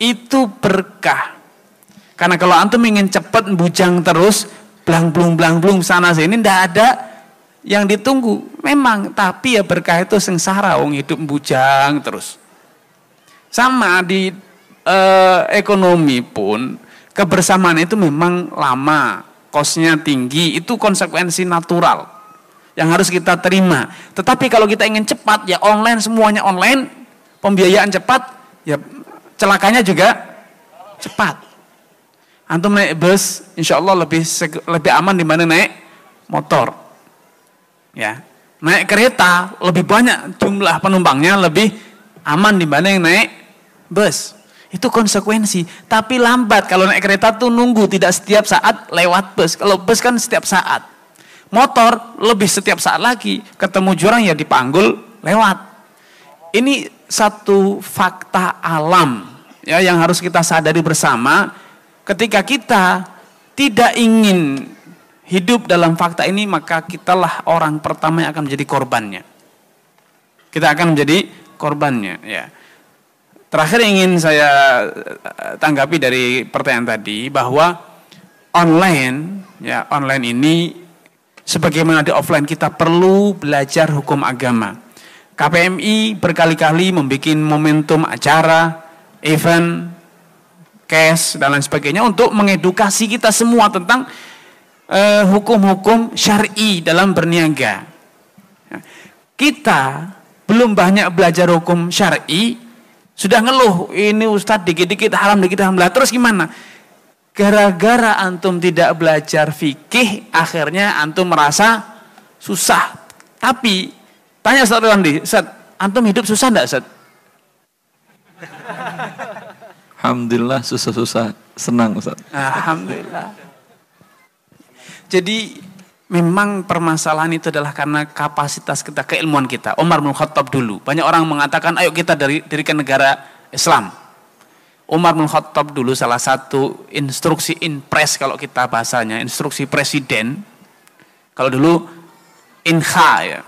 Speaker 4: Itu berkah karena kalau antum ingin cepat bujang terus, blang blung blang blung sana sini, tidak ada yang ditunggu. Memang, tapi ya berkah itu sengsara, wong hidup bujang terus. Sama di eh, ekonomi pun, kebersamaan itu memang lama, kosnya tinggi, itu konsekuensi natural yang harus kita terima. Tetapi kalau kita ingin cepat, ya online semuanya online, pembiayaan cepat, ya celakanya juga cepat. Antum naik bus, insya Allah lebih lebih aman dibanding naik motor. Ya, naik kereta lebih banyak jumlah penumpangnya lebih aman dibanding naik bus. Itu konsekuensi. Tapi lambat kalau naik kereta tuh nunggu tidak setiap saat lewat bus. Kalau bus kan setiap saat. Motor lebih setiap saat lagi. Ketemu jurang ya dipanggul lewat. Ini satu fakta alam ya yang harus kita sadari bersama Ketika kita tidak ingin hidup dalam fakta ini, maka kitalah orang pertama yang akan menjadi korbannya. Kita akan menjadi korbannya, ya. Terakhir ingin saya eh, tanggapi dari pertanyaan tadi bahwa online, ya online ini sebagaimana di offline kita perlu belajar hukum agama. KPMI berkali-kali membuat momentum acara, event, cash dan lain sebagainya untuk mengedukasi kita semua tentang eh, hukum-hukum syar'i dalam berniaga. Kita belum banyak belajar hukum syar'i, sudah ngeluh ini ustadz dikit-dikit haram dikit haram lah. Terus gimana? Gara-gara antum tidak belajar fikih, akhirnya antum merasa susah. Tapi tanya Ustaz Rwandi, Ustaz, antum hidup susah enggak Ustaz?
Speaker 2: Alhamdulillah susah-susah senang Ustaz.
Speaker 4: Alhamdulillah. Jadi memang permasalahan itu adalah karena kapasitas kita, keilmuan kita. Umar bin Khattab dulu. Banyak orang mengatakan ayo kita dari dirikan negara Islam. Umar bin Khattab dulu salah satu instruksi inpres kalau kita bahasanya, instruksi presiden. Kalau dulu inha ya.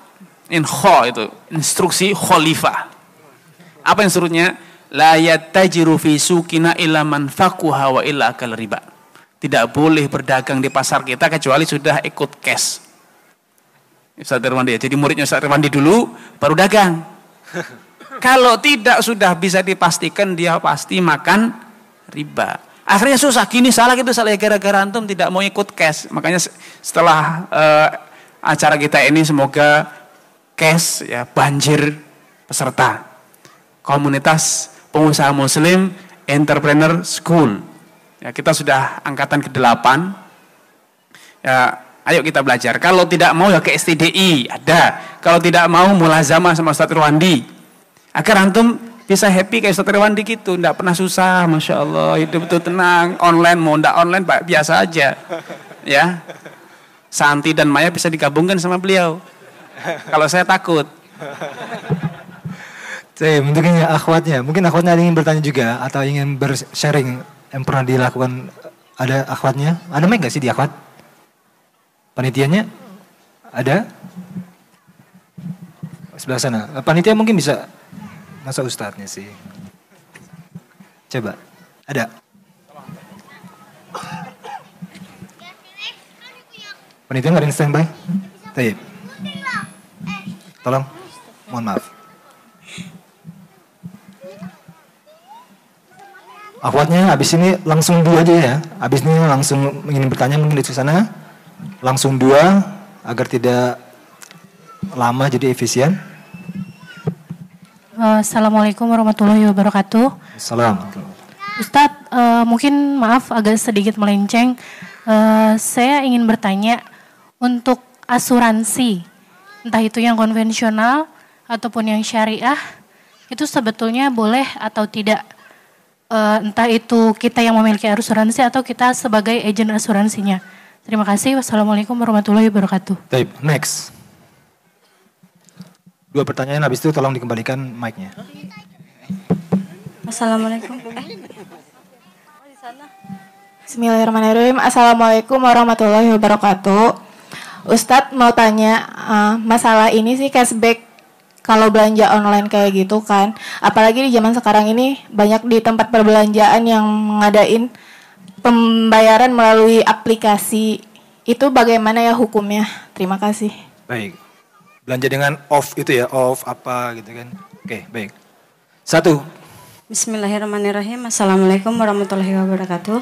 Speaker 4: Inho itu, instruksi khalifah. Apa instruksinya? la yattajiru fi sukina illa man faquha wa illa akal riba. Tidak boleh berdagang di pasar kita kecuali sudah ikut cash. Ustaz Irwandi ya. Jadi muridnya Ustaz Irwandi dulu baru dagang. Kalau tidak sudah bisa dipastikan dia pasti makan riba. Akhirnya susah gini salah gitu salah gara-gara antum tidak mau ikut cash. Makanya setelah uh, acara kita ini semoga cash ya banjir peserta. Komunitas pengusaha muslim entrepreneur school. Ya, kita sudah angkatan ke-8. Ya, ayo kita belajar. Kalau tidak mau ya ke STDI, ada. Kalau tidak mau mulazamah sama Ustaz Irwandi. Agar antum bisa happy kayak Ustaz Irwandi gitu, tidak pernah susah, Masya Allah, itu tenang, online mau tidak online Pak, biasa aja. Ya, Santi dan Maya bisa digabungkan sama beliau. Kalau saya takut.
Speaker 1: Saya mungkin ya akhwatnya, mungkin akhwatnya ingin bertanya juga atau ingin bersharing yang pernah dilakukan ada akhwatnya. Ada mic gak sih di akhwat? Panitianya ada? Sebelah sana. Panitia mungkin bisa masa ustadznya sih. Coba. Ada. Panitia nggak ada yang standby? Tayyip. Tolong. Mohon maaf. Akhwatnya habis ini langsung dua aja ya. Habis ini langsung ingin bertanya mungkin di sana. Langsung dua agar tidak lama jadi efisien.
Speaker 8: Assalamualaikum warahmatullahi wabarakatuh.
Speaker 1: Assalamualaikum.
Speaker 8: Ustadz, uh, mungkin maaf agak sedikit melenceng. Uh, saya ingin bertanya untuk asuransi, entah itu yang konvensional ataupun yang syariah, itu sebetulnya boleh atau tidak? Uh, entah itu kita yang memiliki asuransi atau kita sebagai agen asuransinya. Terima kasih. Wassalamualaikum warahmatullahi wabarakatuh.
Speaker 1: Baik, next. Dua pertanyaan habis itu tolong dikembalikan mic-nya.
Speaker 9: Assalamualaikum. Bismillahirrahmanirrahim. Assalamualaikum warahmatullahi wabarakatuh. Ustadz mau tanya uh, masalah ini sih cashback kalau belanja online kayak gitu kan. Apalagi di zaman sekarang ini banyak di tempat perbelanjaan yang mengadain pembayaran melalui aplikasi. Itu bagaimana ya hukumnya? Terima kasih.
Speaker 1: Baik. Belanja dengan off itu ya, off apa gitu kan. Oke, baik. Satu.
Speaker 9: Bismillahirrahmanirrahim. Assalamualaikum warahmatullahi wabarakatuh.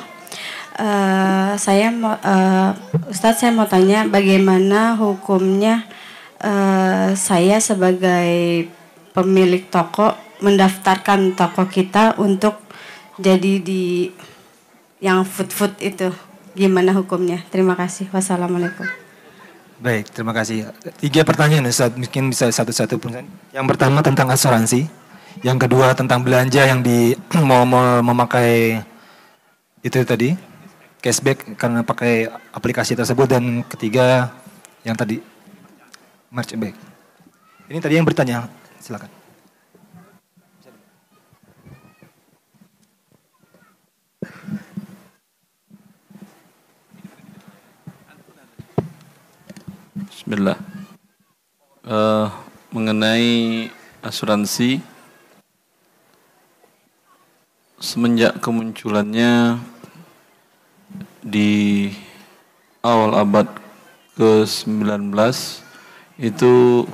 Speaker 9: Uh, saya mau, uh, Ustadz saya mau tanya bagaimana hukumnya uh, saya sebagai pemilik toko mendaftarkan toko kita untuk jadi di yang food food itu. Gimana hukumnya? Terima kasih. Wassalamualaikum.
Speaker 1: Baik terima kasih. Tiga pertanyaan Ustaz. Mungkin bisa satu-satu pun yang pertama tentang asuransi. Yang kedua tentang belanja yang di mau, mau memakai itu tadi cashback karena pakai aplikasi tersebut. Dan ketiga yang tadi March baik. Ini tadi yang bertanya, silakan.
Speaker 2: Bismillah. Uh, mengenai asuransi semenjak kemunculannya di awal abad ke-19 itu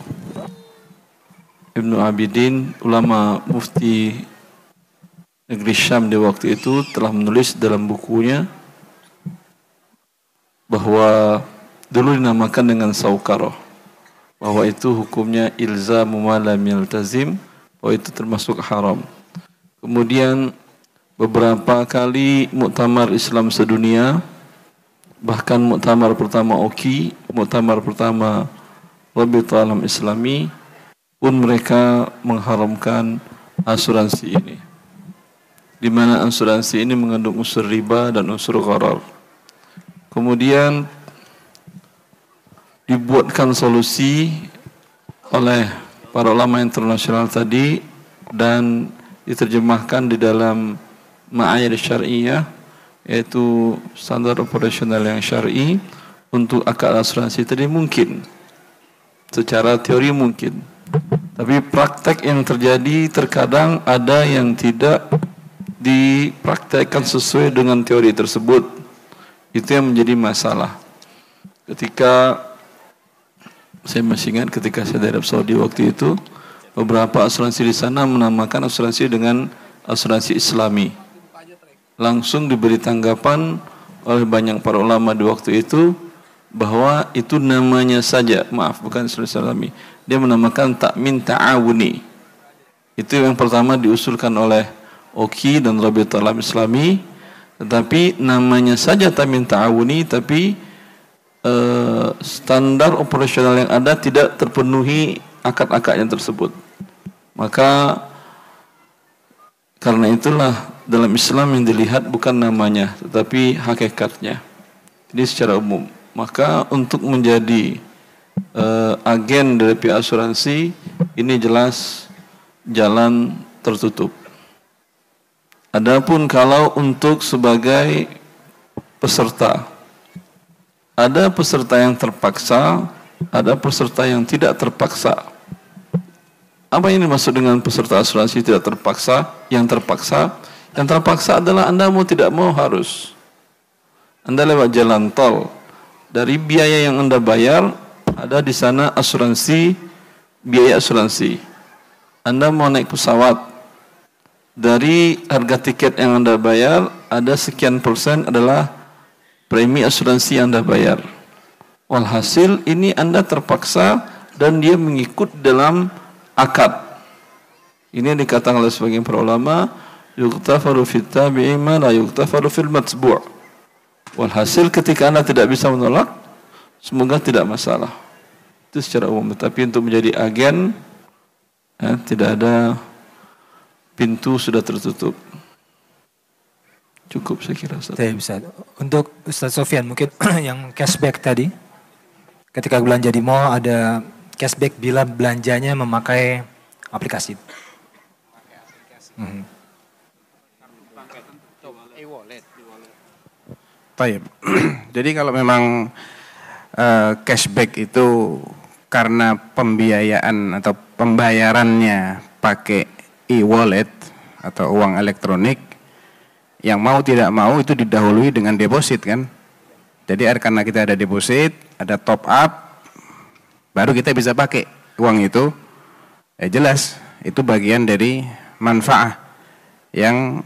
Speaker 2: Ibnu Abidin ulama mufti negeri Syam di waktu itu telah menulis dalam bukunya bahwa dulu dinamakan dengan saukaroh bahwa itu hukumnya ilza malam yaltazim bahwa itu termasuk haram. Kemudian beberapa kali muktamar Islam sedunia bahkan muktamar pertama OKI muktamar pertama lebih Alam Islami pun mereka mengharamkan asuransi ini. Di mana asuransi ini mengandung unsur riba dan unsur gharar. Kemudian dibuatkan solusi oleh para ulama internasional tadi dan diterjemahkan di dalam ma'ayir syariah yaitu standar operasional yang syar'i untuk akad asuransi tadi mungkin secara teori mungkin. Tapi praktek yang terjadi terkadang ada yang tidak dipraktekkan sesuai dengan teori tersebut. Itu yang menjadi masalah. Ketika Saya masih ingat ketika saya di Arab Saudi waktu itu, beberapa asuransi di sana menamakan asuransi dengan asuransi Islami. Langsung diberi tanggapan oleh banyak para ulama di waktu itu bahwa itu namanya saja, maaf bukan asuransi Islami. Dia menamakan takmin ta'awuni. Itu yang pertama diusulkan oleh Oki dan Rabiul Alam Islami, tetapi namanya saja takmin ta'awuni tapi Eh, standar operasional yang ada tidak terpenuhi akad-akadnya tersebut. Maka karena itulah dalam Islam yang dilihat bukan namanya tetapi hakikatnya. Jadi secara umum. Maka untuk menjadi uh, agen dari pihak asuransi ini jelas jalan tertutup. Adapun kalau untuk sebagai peserta ada peserta yang terpaksa, ada peserta yang tidak terpaksa. Apa ini maksud dengan peserta asuransi tidak terpaksa? Yang terpaksa, yang terpaksa adalah Anda mau tidak mau harus. Anda lewat jalan tol, dari biaya yang Anda bayar, ada di sana asuransi, biaya asuransi. Anda mau naik pesawat, dari harga tiket yang Anda bayar, ada sekian persen adalah premi asuransi yang Anda bayar. Walhasil ini Anda terpaksa dan dia mengikut dalam akad. Ini yang dikatakan oleh sebagian para ulama, yuktafaru fit tabi'i ma la yuktafaru fil matbu'. Walhasil ketika Anda tidak bisa menolak, semoga tidak masalah. Itu secara umum. Tapi untuk menjadi agen, ya, tidak ada pintu sudah tertutup. Cukup saya kira Ustaz.
Speaker 1: Saya bisa. Untuk Ustaz Sofian mungkin yang cashback tadi. Ketika belanja di mall ada cashback bila belanjanya memakai aplikasi. Hmm.
Speaker 3: Taib. Jadi kalau memang uh, cashback itu karena pembiayaan atau pembayarannya pakai e-wallet atau uang elektronik yang mau tidak mau itu didahului dengan deposit kan. Jadi karena kita ada deposit, ada top up, baru kita bisa pakai uang itu. Ya jelas itu bagian dari manfaat yang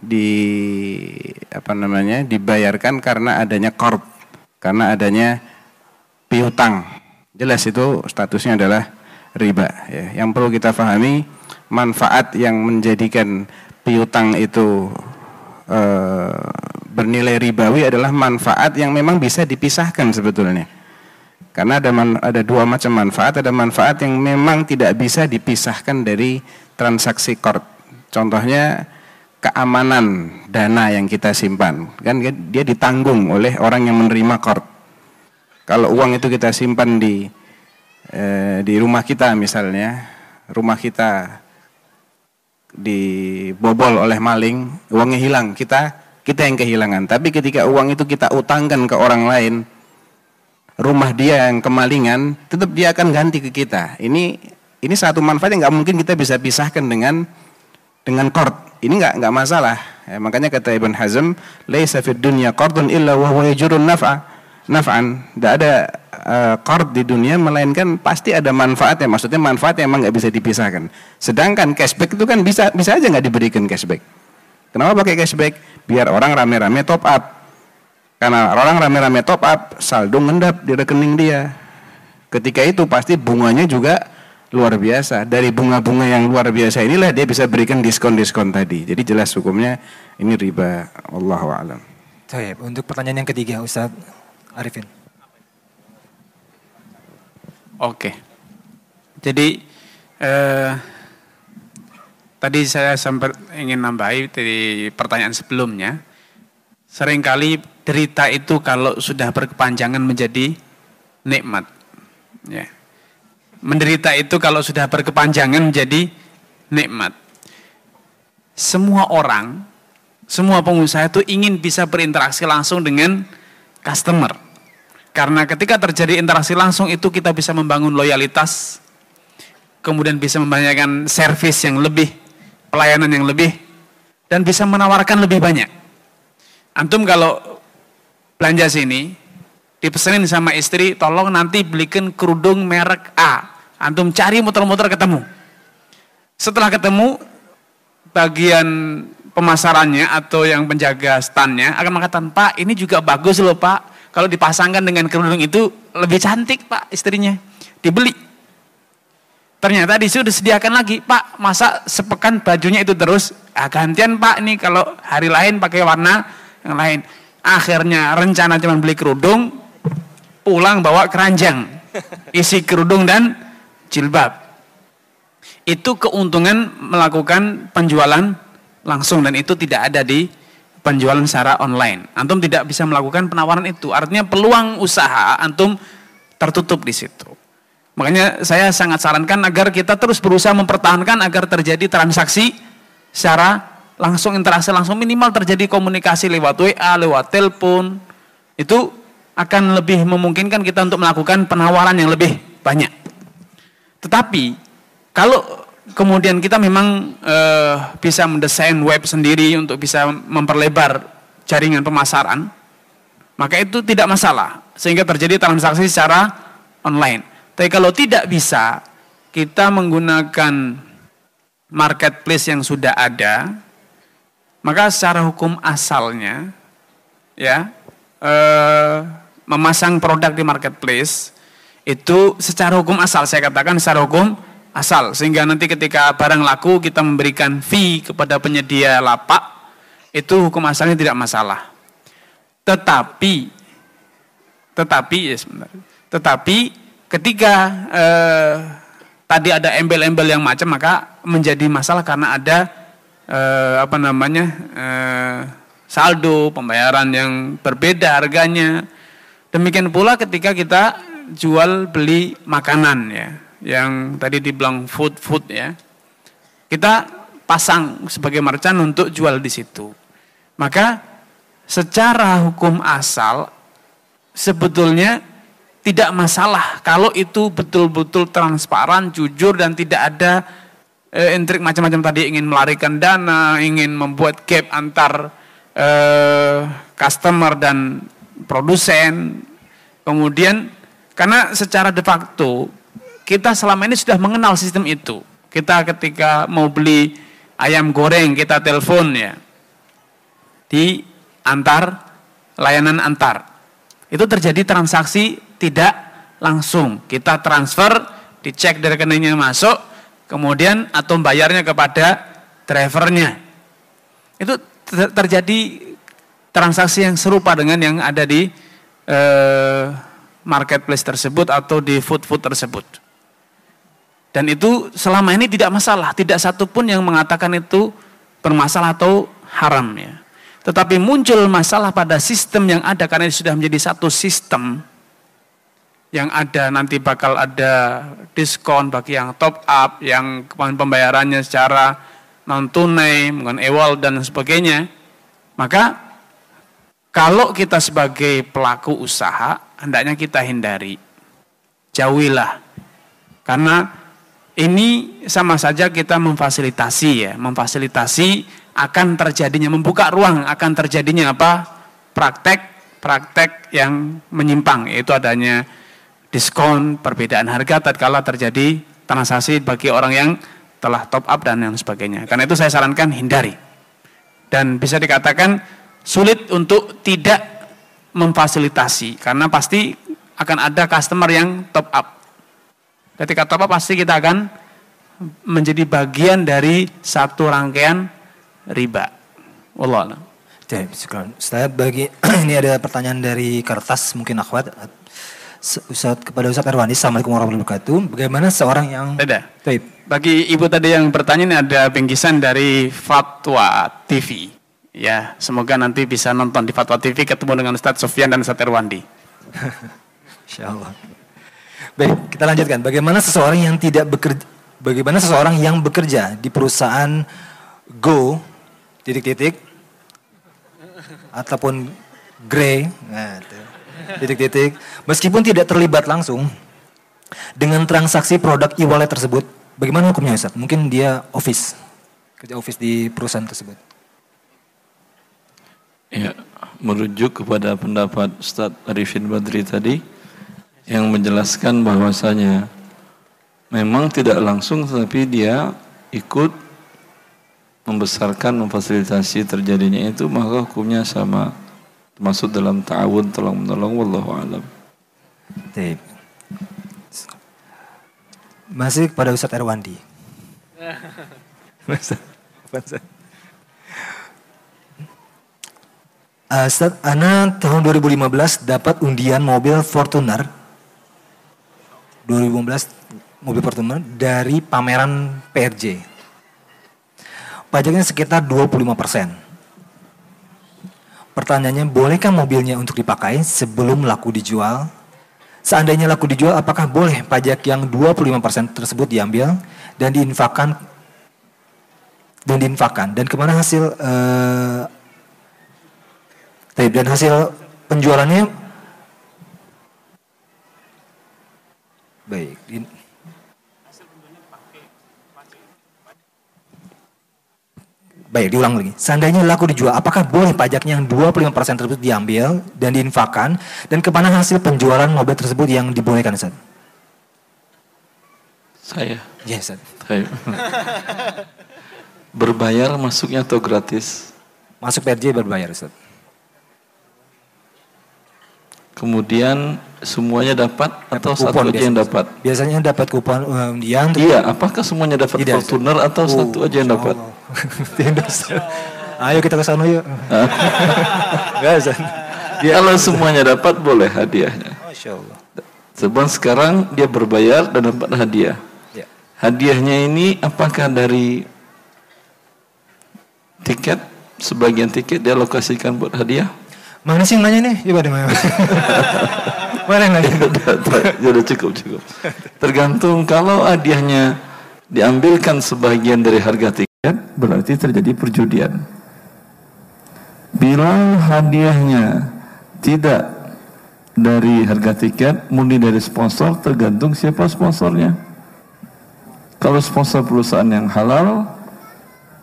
Speaker 3: di apa namanya dibayarkan karena adanya korp, karena adanya piutang. Jelas itu statusnya adalah riba. Ya. Yang perlu kita pahami manfaat yang menjadikan piutang itu Eh, bernilai ribawi adalah manfaat yang memang bisa dipisahkan sebetulnya. Karena ada man, ada dua macam manfaat, ada manfaat yang memang tidak bisa dipisahkan dari transaksi kord. Contohnya keamanan dana yang kita simpan, kan dia ditanggung oleh orang yang menerima kord. Kalau uang itu kita simpan di eh, di rumah kita misalnya, rumah kita dibobol oleh maling, uangnya hilang, kita kita yang kehilangan. Tapi ketika uang itu kita utangkan ke orang lain, rumah dia yang kemalingan, tetap dia akan ganti ke kita. Ini ini satu manfaat yang nggak mungkin kita bisa pisahkan dengan dengan kord. Ini nggak nggak masalah. Ya, makanya kata Ibn Hazm, "Laisa fid dunya qardun illa wa huwa yajurun naf'a." Naf'an, tidak ada uh, di dunia melainkan pasti ada manfaatnya. Maksudnya manfaat yang emang nggak bisa dipisahkan. Sedangkan cashback itu kan bisa bisa aja nggak diberikan cashback. Kenapa pakai cashback? Biar orang rame-rame top up. Karena orang rame-rame top up, saldo ngendap di rekening dia. Ketika itu pasti bunganya juga luar biasa. Dari bunga-bunga yang luar biasa inilah dia bisa berikan diskon-diskon tadi. Jadi jelas hukumnya ini riba. Allahu a'lam.
Speaker 1: Untuk pertanyaan yang ketiga Ustaz Arifin.
Speaker 4: Oke. Jadi eh, tadi saya sempat ingin nambahi dari pertanyaan sebelumnya. Seringkali derita itu kalau sudah berkepanjangan menjadi nikmat. Ya. Menderita itu kalau sudah berkepanjangan menjadi nikmat. Semua orang, semua pengusaha itu ingin bisa berinteraksi langsung dengan customer. Karena ketika terjadi interaksi langsung itu kita bisa membangun loyalitas, kemudian bisa membanyakan servis yang lebih, pelayanan yang lebih, dan bisa menawarkan lebih banyak. Antum kalau belanja sini, dipesenin sama istri, tolong nanti belikan kerudung merek A. Antum cari muter-muter ketemu. Setelah ketemu, bagian pemasarannya atau yang penjaga standnya akan mengatakan, Pak ini juga bagus loh Pak. Kalau dipasangkan dengan kerudung itu lebih cantik Pak istrinya. Dibeli. Ternyata di situ disediakan lagi, Pak masa sepekan bajunya itu terus. Ah, gantian Pak ini kalau hari lain pakai warna yang lain. Akhirnya rencana cuma beli kerudung, pulang bawa keranjang. Isi kerudung dan jilbab. Itu keuntungan melakukan penjualan langsung dan itu tidak ada di penjualan secara online. Antum tidak bisa melakukan penawaran itu. Artinya peluang usaha antum tertutup di situ. Makanya saya sangat sarankan agar kita terus berusaha mempertahankan agar terjadi transaksi secara langsung interaksi langsung minimal terjadi komunikasi lewat WA, lewat telepon. Itu akan lebih memungkinkan kita untuk melakukan penawaran yang lebih banyak. Tetapi kalau kemudian kita memang e, bisa mendesain web sendiri untuk bisa memperlebar jaringan pemasaran, maka itu tidak masalah sehingga terjadi transaksi secara online. Tapi kalau tidak bisa, kita menggunakan marketplace yang sudah ada, maka secara hukum asalnya ya e, memasang produk di marketplace itu secara hukum asal saya katakan secara hukum asal. Sehingga nanti ketika barang laku kita memberikan fee kepada penyedia lapak itu hukum asalnya tidak masalah. Tetapi tetapi ya sebentar. Tetapi ketika eh, tadi ada embel-embel yang macam maka menjadi masalah karena ada eh, apa namanya eh, saldo pembayaran yang berbeda harganya Demikian pula ketika kita jual beli makanan ya, yang tadi dibilang food food ya. Kita pasang sebagai merchant untuk jual di situ. Maka secara hukum asal sebetulnya tidak masalah kalau itu betul-betul transparan, jujur dan tidak ada e, intrik macam-macam tadi ingin melarikan dana, ingin membuat gap antar e, customer dan produsen. Kemudian karena secara de facto kita selama ini sudah mengenal sistem itu. Kita ketika mau beli ayam goreng kita telepon ya di antar layanan antar. Itu terjadi transaksi tidak langsung. Kita transfer, dicek dari rekeningnya masuk, kemudian atau bayarnya kepada drivernya. Itu terjadi transaksi yang serupa dengan yang ada di eh, marketplace tersebut atau di food-food tersebut. Dan itu selama ini tidak masalah, tidak satupun yang mengatakan itu bermasalah atau haram ya. Tetapi muncul masalah pada sistem yang ada karena sudah menjadi satu sistem yang ada nanti bakal ada diskon bagi yang top up, yang pembayarannya secara non tunai, menggunakan ewal dan sebagainya. Maka kalau kita sebagai pelaku usaha, hendaknya kita hindari. Jauhilah. Karena ini sama saja kita memfasilitasi ya, memfasilitasi akan terjadinya, membuka ruang akan terjadinya apa? Praktek-praktek yang menyimpang, yaitu adanya diskon, perbedaan harga tatkala terjadi transaksi bagi orang yang telah top up dan yang sebagainya. Karena itu saya sarankan hindari. Dan bisa dikatakan sulit untuk tidak memfasilitasi karena pasti akan ada customer yang top up. Ketika top up pasti kita akan menjadi bagian dari satu rangkaian riba. Allah
Speaker 1: Saya bagi ini ada pertanyaan dari kertas mungkin akhwat. Ustaz kepada Ustaz Erwani Assalamualaikum warahmatullahi wabarakatuh. Bagaimana seorang yang
Speaker 4: Tidak Bagi ibu tadi yang bertanya ini ada bingkisan dari Fatwa TV Ya, semoga nanti bisa nonton di Fatwa TV ketemu dengan Ustadz Sofyan dan Ustadz Erwandi.
Speaker 1: Insya Allah. Baik, kita lanjutkan. Bagaimana seseorang yang tidak bekerja, bagaimana seseorang yang bekerja di perusahaan Go titik-titik ataupun Grey, nah, titik-titik, meskipun tidak terlibat langsung dengan transaksi produk e-wallet tersebut, bagaimana hukumnya Ustaz? Mungkin dia office, kerja office di perusahaan tersebut.
Speaker 2: Ya, merujuk kepada pendapat Ustadz Arifin Badri tadi yang menjelaskan bahwasanya memang tidak langsung tetapi dia ikut membesarkan memfasilitasi terjadinya itu maka hukumnya sama termasuk dalam ta'awun tolong menolong wallahu alam.
Speaker 1: Baik. Masih kepada Ustadz Erwandi. Uh, Ana tahun 2015 dapat undian mobil Fortuner 2015 mobil Fortuner dari pameran PRJ. Pajaknya sekitar 25 persen. Pertanyaannya, bolehkah mobilnya untuk dipakai sebelum laku dijual? Seandainya laku dijual, apakah boleh pajak yang 25 persen tersebut diambil dan diinfakkan dan diinfakkan dan ke mana hasil uh, dan hasil penjualannya baik. Baik, diulang lagi. Seandainya laku dijual, apakah boleh pajaknya yang 25% tersebut diambil dan diinfakkan dan ke mana hasil penjualan mobil tersebut yang dibolehkan, Ustaz?
Speaker 2: Saya.
Speaker 1: Yes, Ustaz.
Speaker 2: Saya. berbayar masuknya atau gratis?
Speaker 1: Masuk PRJ berbayar, Ustaz.
Speaker 2: Kemudian semuanya dapat atau satu aja yang dapat?
Speaker 1: Biasanya dapat kupon undian.
Speaker 2: Iya, apakah semuanya dapat Tidak, Fortuner atau oh, satu aja yang dapat?
Speaker 1: Ayo kita ke sana yuk.
Speaker 2: Enggak, ya, Kalau semuanya dapat boleh hadiahnya. Masya Allah. Sebab sekarang dia berbayar dan dapat hadiah. Ya. Hadiahnya ini apakah dari tiket? Sebagian tiket dia alokasikan buat hadiah?
Speaker 1: Mana sih yang nanya nih? Coba deh mana. mana yang nanya?
Speaker 2: ya udah cukup cukup. Tergantung kalau hadiahnya diambilkan sebagian dari harga tiket, berarti terjadi perjudian. Bila hadiahnya tidak dari harga tiket, murni dari sponsor, tergantung siapa sponsornya. Kalau sponsor perusahaan yang halal,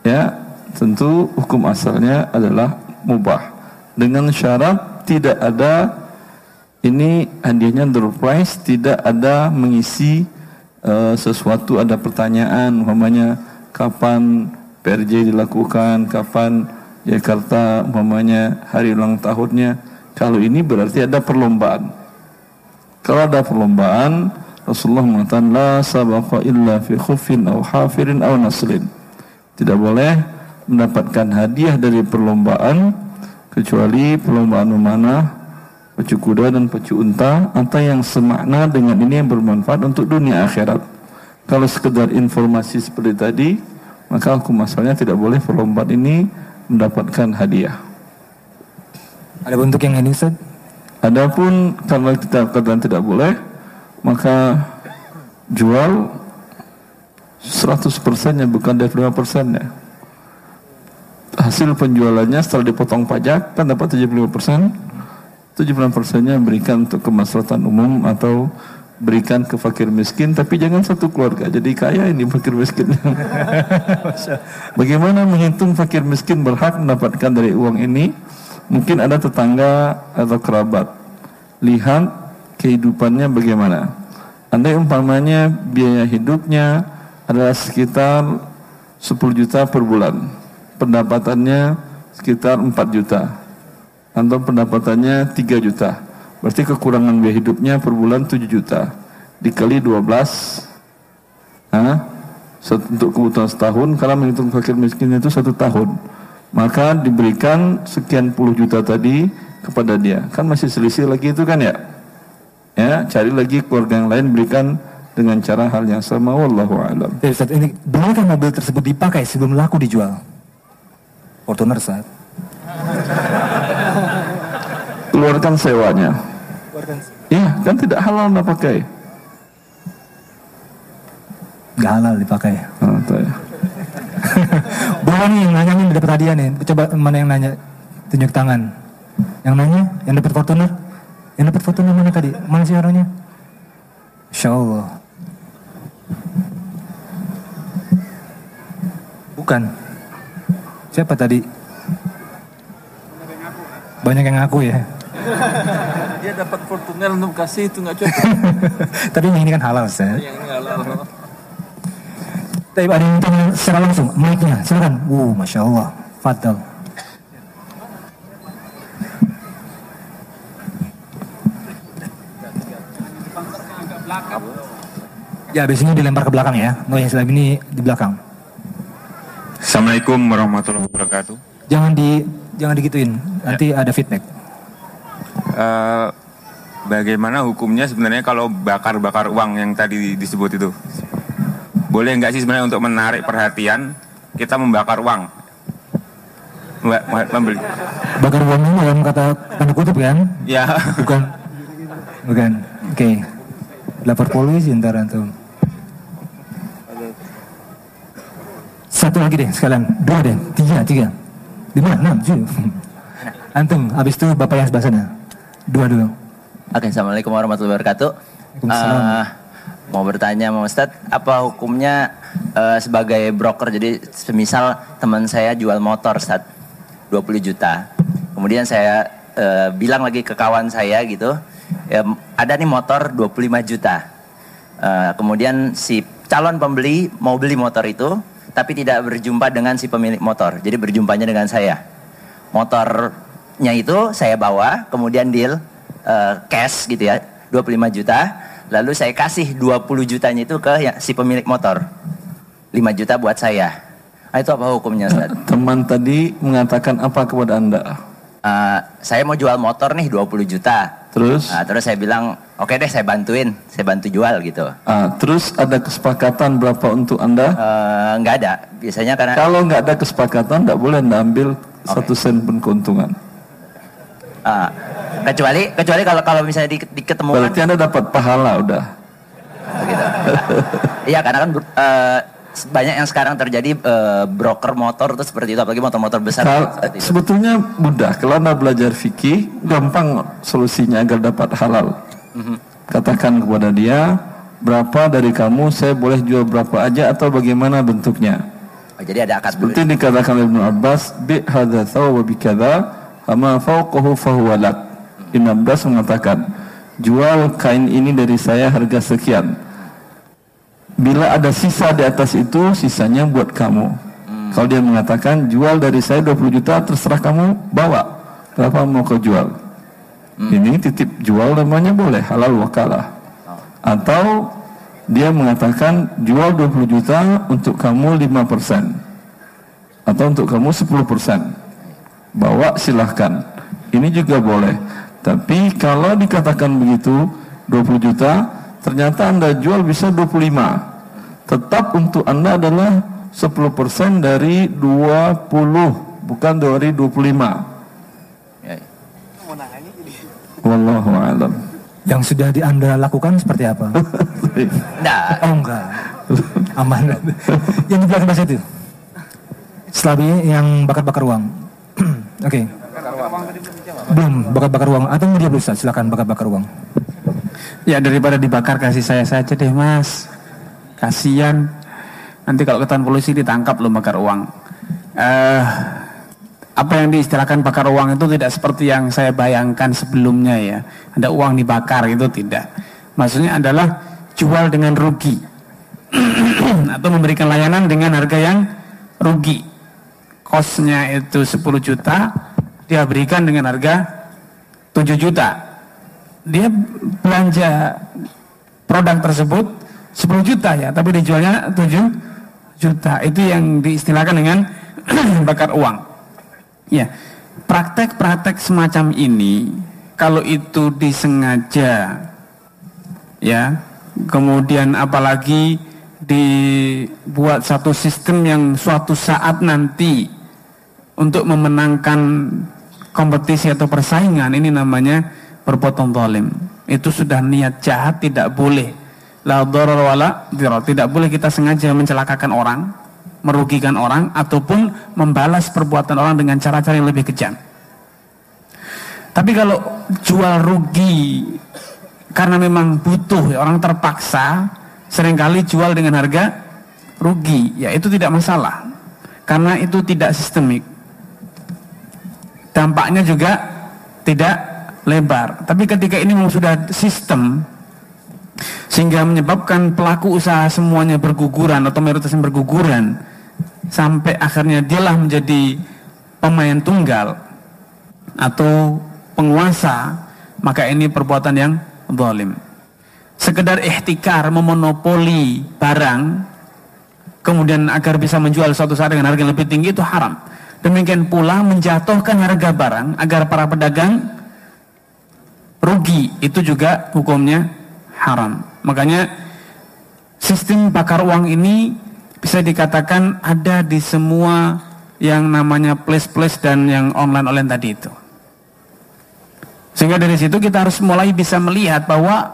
Speaker 2: ya tentu hukum asalnya adalah mubah dengan syarat tidak ada ini hadiahnya prize tidak ada mengisi uh, sesuatu ada pertanyaan umpamanya kapan PRJ dilakukan kapan Jakarta umpamanya hari ulang tahunnya. Kalau ini berarti ada perlombaan. Kalau ada perlombaan Rasulullah mengatakan la sabaqa illa fi khuffin aw hafirin aw naslin tidak boleh mendapatkan hadiah dari perlombaan kecuali perlombaan memanah pacu kuda dan pacu unta atau yang semakna dengan ini yang bermanfaat untuk dunia akhirat. Kalau sekedar informasi seperti tadi maka hukum asalnya tidak boleh perlombaan ini mendapatkan hadiah.
Speaker 1: Ada bentuk yang ini Ustaz?
Speaker 2: Adapun karena kita katakan tidak boleh maka jual 100% nya bukan dari 5% nya hasil penjualannya setelah dipotong pajak kan dapat 75 persen. 75 persennya berikan untuk kemaslahatan umum atau berikan ke fakir miskin tapi jangan satu keluarga. Jadi kaya ini fakir miskin. Bagaimana menghitung fakir miskin berhak mendapatkan dari uang ini? Mungkin ada tetangga atau kerabat. Lihat kehidupannya bagaimana. Andai umpamanya biaya hidupnya adalah sekitar 10 juta per bulan pendapatannya sekitar 4 juta. Atau pendapatannya 3 juta. Berarti kekurangan biaya hidupnya per bulan 7 juta. Dikali 12 nah, untuk kebutuhan setahun karena menghitung fakir miskin itu satu tahun. Maka diberikan sekian puluh juta tadi kepada dia. Kan masih selisih lagi itu kan ya? Ya cari lagi keluarga yang lain berikan dengan cara hal yang sama. Wallahu alam.
Speaker 1: ini bolehkah mobil tersebut dipakai sebelum laku dijual? Fortuner saat.
Speaker 2: Keluarkan sewanya. Iya, kan tidak halal nggak pakai.
Speaker 1: Gak halal dipakai. Oh, ya. Boleh nih yang nanya nih dapat hadiah nih. Coba mana yang nanya? Tunjuk tangan. Yang nanya, yang dapat Fortuner? Yang dapat Fortuner mana tadi? Mana sih orangnya? Insya Allah. Bukan. Siapa tadi? Banyak yang ngaku ya.
Speaker 2: Dia dapat Fortuner untuk kasih itu nggak cukup.
Speaker 1: Tapi yang ini kan halal, Ustaz.
Speaker 2: yang ini halal.
Speaker 1: Tapi ada yang tanya secara langsung, mic-nya, silakan. Uh, Masya Allah. Fadal. Ya, biasanya dilempar ke belakang ya. Nggak yang sebelah ini di belakang.
Speaker 10: Assalamualaikum warahmatullahi wabarakatuh.
Speaker 1: Jangan di jangan digituin. Nanti ada feedback.
Speaker 10: Eh, bagaimana hukumnya sebenarnya kalau bakar-bakar uang yang tadi disebut itu? Boleh nggak sih sebenarnya untuk menarik perhatian kita membakar uang? Mbak, membeli.
Speaker 1: Bakar uangnya dalam kata tanda kutip kan?
Speaker 10: Ya.
Speaker 1: Bukan. Bukan. Oke. Lapor polisi ntar antum. Satu lagi deh sekalian. Dua deh. Tiga, tiga. Lima, enam, tujuh. Antum, habis itu bapak yang sebelah sana. Dua dulu.
Speaker 11: Oke, Assalamualaikum warahmatullahi wabarakatuh. Eh, mau bertanya sama Ustadz, apa hukumnya eh, sebagai broker? Jadi semisal teman saya jual motor Ustadz, 20 juta. Kemudian saya eh, bilang lagi ke kawan saya gitu, ya, ada nih motor 25 juta. Eh, kemudian si calon pembeli mau beli motor itu, tapi tidak berjumpa dengan si pemilik motor. Jadi berjumpanya dengan saya. Motornya itu saya bawa, kemudian deal eh, cash gitu ya, 25 juta. Lalu saya kasih 20 jutanya itu ke ya- si pemilik motor. 5 juta buat saya. Ah, itu apa hukumnya Ustaz?
Speaker 2: Teman tadi mengatakan apa kepada Anda?
Speaker 11: Eh, saya mau jual motor nih 20 juta.
Speaker 2: Terus?
Speaker 11: Nah, terus saya bilang, oke deh saya bantuin, saya bantu jual gitu.
Speaker 2: Ah, terus ada kesepakatan berapa untuk Anda?
Speaker 11: Nggak ada, biasanya karena
Speaker 2: Kalau nggak ada kesepakatan, nggak boleh Anda ambil satu sen pun keuntungan.
Speaker 11: Ah, kecuali kecuali kalau kalau misalnya di, diketemukan
Speaker 2: Berarti Anda dapat pahala udah.
Speaker 11: Iya karena kan eh, banyak yang sekarang terjadi eh, broker motor itu seperti itu apalagi motor-motor besar
Speaker 2: Kal- sebetulnya mudah. Kalau Anda belajar fikih, gampang solusinya agar dapat halal. Katakan kepada dia, berapa dari kamu saya boleh jual berapa aja atau bagaimana bentuknya.
Speaker 11: Oh, jadi ada akad
Speaker 2: Seperti dikatakan oleh Ibnu Abbas, bi hadza thawba bi kadza, ama fawqahu fahuwa lak. Ibnu Abbas mengatakan, jual kain ini dari saya harga sekian. Bila ada sisa di atas itu, sisanya buat kamu. Kalau dia mengatakan, jual dari saya 20 juta, terserah kamu bawa. Berapa mau kau jual? Ini titip jual namanya boleh, halal wakalah. Atau dia mengatakan jual 20 juta untuk kamu 5% atau untuk kamu 10%. Bawa silahkan. Ini juga boleh. Tapi kalau dikatakan begitu 20 juta, ternyata Anda jual bisa 25. Tetap untuk Anda adalah 10% dari 20, bukan dari 25. Wallahu a'lam.
Speaker 1: Yang sudah di Anda lakukan seperti apa?
Speaker 11: Nah,
Speaker 1: Oh enggak. Aman. yang di belakang itu. Setelah ini yang bakar-bakar uang. Oke. Belum bakar-bakar uang. Atau mau dia Ustaz? Silakan bakar-bakar uang.
Speaker 4: Ya daripada dibakar kasih saya saja deh mas. Kasian. Nanti kalau ketahuan polisi ditangkap lo bakar uang. Eh apa yang diistilahkan bakar uang itu tidak seperti yang saya bayangkan sebelumnya ya. Ada uang dibakar itu tidak. Maksudnya adalah jual dengan rugi. Atau memberikan layanan dengan harga yang rugi. Kosnya itu 10 juta, dia berikan dengan harga 7 juta dia belanja produk tersebut 10 juta ya, tapi dijualnya 7 juta. Itu yang diistilahkan dengan bakar uang. Ya, praktek-praktek semacam ini kalau itu disengaja ya, kemudian apalagi dibuat satu sistem yang suatu saat nanti untuk memenangkan kompetisi atau persaingan ini namanya berpotong zalim. Itu sudah niat jahat tidak boleh. La. Tidak boleh kita sengaja mencelakakan orang, merugikan orang ataupun membalas perbuatan orang dengan cara-cara yang lebih kejam. Tapi kalau jual rugi karena memang butuh ya, orang terpaksa sering kali jual dengan harga rugi, ya itu tidak masalah. Karena itu tidak sistemik. Dampaknya juga tidak lebar. Tapi ketika ini memang sudah sistem sehingga menyebabkan pelaku usaha semuanya berguguran atau mayoritasnya berguguran sampai akhirnya dialah menjadi pemain tunggal atau penguasa maka ini perbuatan yang zalim. Sekedar ihtikar memonopoli barang kemudian agar bisa menjual suatu saat dengan harga yang lebih tinggi itu haram. Demikian pula menjatuhkan harga barang agar para pedagang rugi itu juga hukumnya haram. Makanya sistem bakar uang ini bisa dikatakan ada di semua yang namanya place-place dan yang online-online tadi itu. Sehingga dari situ kita harus mulai bisa melihat bahwa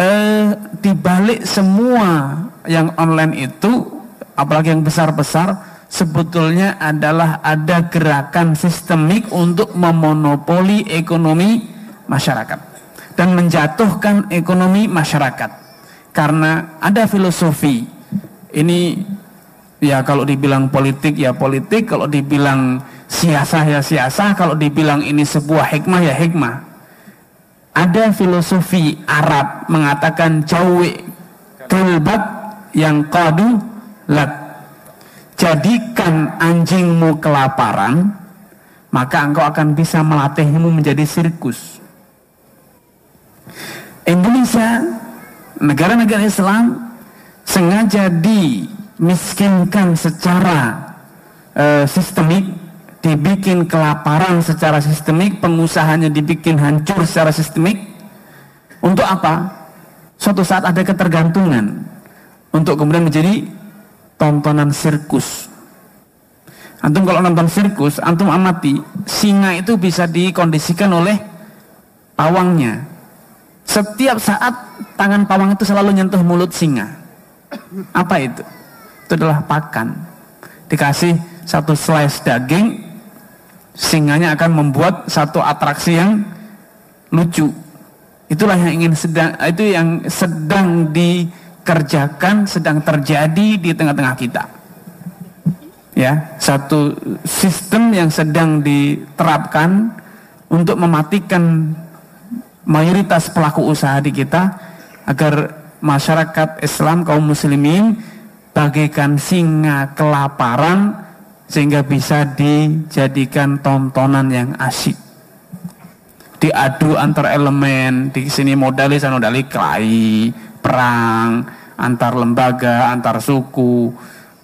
Speaker 4: eh, di balik semua yang online itu, apalagi yang besar-besar, sebetulnya adalah ada gerakan sistemik untuk memonopoli ekonomi masyarakat dan menjatuhkan ekonomi masyarakat karena ada filosofi ini ya kalau dibilang politik ya politik. Kalau dibilang siasah ya siasah. Kalau dibilang ini sebuah hikmah ya hikmah. Ada filosofi Arab mengatakan cawe kelbat yang kadu lat jadikan anjingmu kelaparan maka engkau akan bisa melatihmu menjadi sirkus. Indonesia negara-negara Islam sengaja dimiskinkan secara uh, sistemik dibikin kelaparan secara sistemik, pengusahanya dibikin hancur secara sistemik. Untuk apa? Suatu saat ada ketergantungan untuk kemudian menjadi tontonan sirkus. Antum kalau nonton sirkus, antum amati, singa itu bisa dikondisikan oleh pawangnya. Setiap saat tangan pawang itu selalu nyentuh mulut singa. Apa itu? Itu adalah pakan. Dikasih satu slice daging, singanya akan membuat satu atraksi yang lucu. Itulah yang ingin sedang itu yang sedang dikerjakan, sedang terjadi di tengah-tengah kita. Ya, satu sistem yang sedang diterapkan untuk mematikan mayoritas pelaku usaha di kita agar masyarakat Islam kaum muslimin bagaikan singa kelaparan sehingga bisa dijadikan tontonan yang asyik. Diadu antar elemen, di sini modali sana modali kelahi, perang, antar lembaga, antar suku,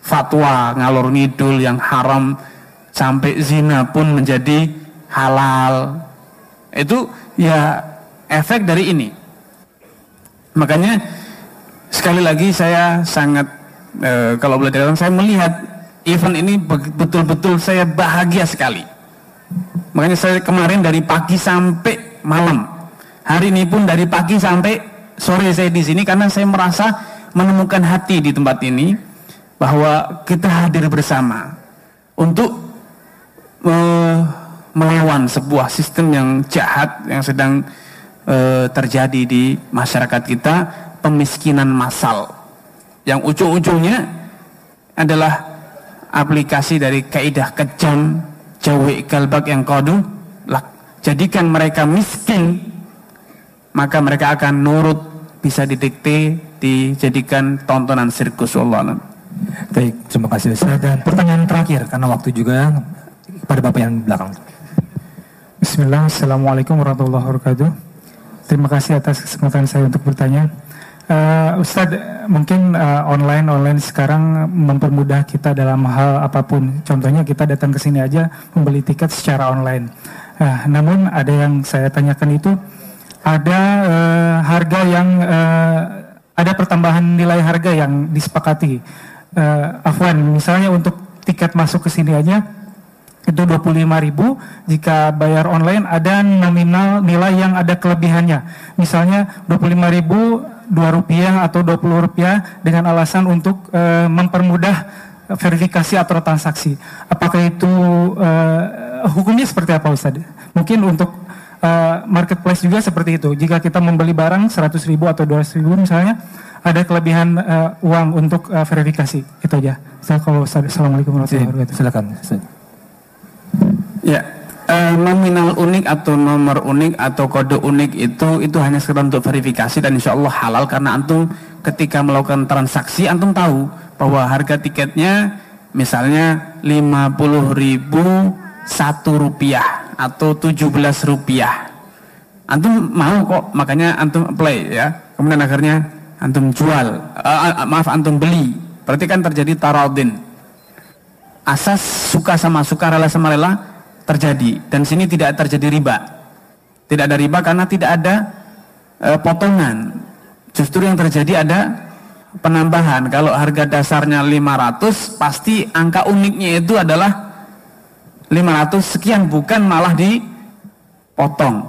Speaker 4: fatwa ngalur ngidul yang haram sampai zina pun menjadi halal. Itu ya efek dari ini. Makanya sekali lagi saya sangat e, kalau boleh dikatakan saya melihat event ini betul-betul saya bahagia sekali. Makanya saya kemarin dari pagi sampai malam. Hari ini pun dari pagi sampai sore saya di sini karena saya merasa menemukan hati di tempat ini bahwa kita hadir bersama untuk uh, melawan sebuah sistem yang jahat yang sedang uh, terjadi di masyarakat kita, pemiskinan massal yang ujung-ujungnya adalah aplikasi dari kaidah kejam jawi kalbak yang kodu jadikan mereka miskin maka mereka akan nurut bisa didikte dijadikan tontonan sirkus Allah
Speaker 1: Baik, terima kasih Ustaz. Dan pertanyaan terakhir karena waktu juga pada Bapak yang belakang.
Speaker 12: Bismillah, Assalamualaikum warahmatullahi wabarakatuh. Terima kasih atas kesempatan saya untuk bertanya. Uh, Ustadz, mungkin uh, online online sekarang mempermudah kita dalam hal apa pun. Contohnya kita datang ke sini aja membeli tiket secara online. Uh, namun ada yang saya tanyakan itu ada uh, harga yang uh, ada pertambahan nilai harga yang disepakati. Uh, Afwan, misalnya untuk tiket masuk ke sini aja itu 25.000 jika bayar online ada nominal nilai yang ada kelebihannya misalnya 25.000 dua rupiah atau dua puluh rupiah dengan alasan untuk uh, mempermudah verifikasi atau transaksi. Apakah itu uh, hukumnya seperti apa Ustaz? Mungkin untuk uh, marketplace juga seperti itu. Jika kita membeli barang 100 ribu atau 200 ribu misalnya, ada kelebihan uh, uang untuk uh, verifikasi. Itu aja. Saya kalau Assalamualaikum warahmatullahi wabarakatuh.
Speaker 1: Silakan.
Speaker 4: Ya, eh, nominal unik atau nomor unik atau kode unik itu itu hanya sekedar untuk verifikasi dan insya Allah halal karena antum ketika melakukan transaksi antum tahu bahwa harga tiketnya misalnya 50 ribu satu rupiah atau 17 rupiah. Antum mau kok makanya antum play ya. Kemudian akhirnya antum jual uh, maaf antum beli. Berarti kan terjadi taradin asas suka sama suka rela sama rela terjadi. Dan sini tidak terjadi riba. Tidak ada riba karena tidak ada uh, potongan. Justru yang terjadi ada penambahan. Kalau harga dasarnya 500 pasti angka uniknya itu adalah 500 sekian bukan malah dipotong.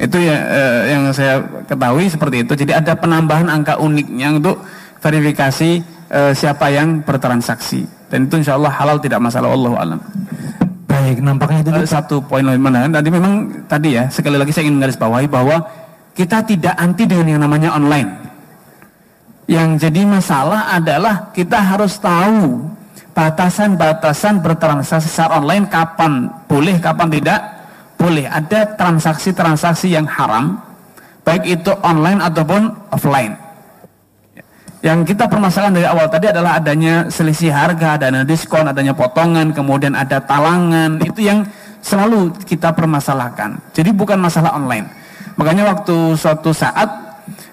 Speaker 4: Itu ya eh, yang saya ketahui seperti itu. Jadi ada penambahan angka uniknya untuk verifikasi eh, siapa yang bertransaksi. Dan itu insya Allah halal tidak masalah Allah alam.
Speaker 1: Baik, nampaknya itu
Speaker 4: Eh, satu poin lain mana? Tadi memang tadi ya sekali lagi saya ingin menggarisbawahi bahwa kita tidak anti dengan yang namanya online. Yang jadi masalah adalah kita harus tahu batasan-batasan bertransaksi secara online kapan boleh, kapan tidak boleh. Ada transaksi-transaksi yang haram, baik itu online ataupun offline. Yang kita permasalahan dari awal tadi adalah adanya selisih harga, adanya diskon, adanya potongan, kemudian ada talangan, itu yang selalu kita permasalahkan. Jadi bukan masalah online. Makanya waktu suatu saat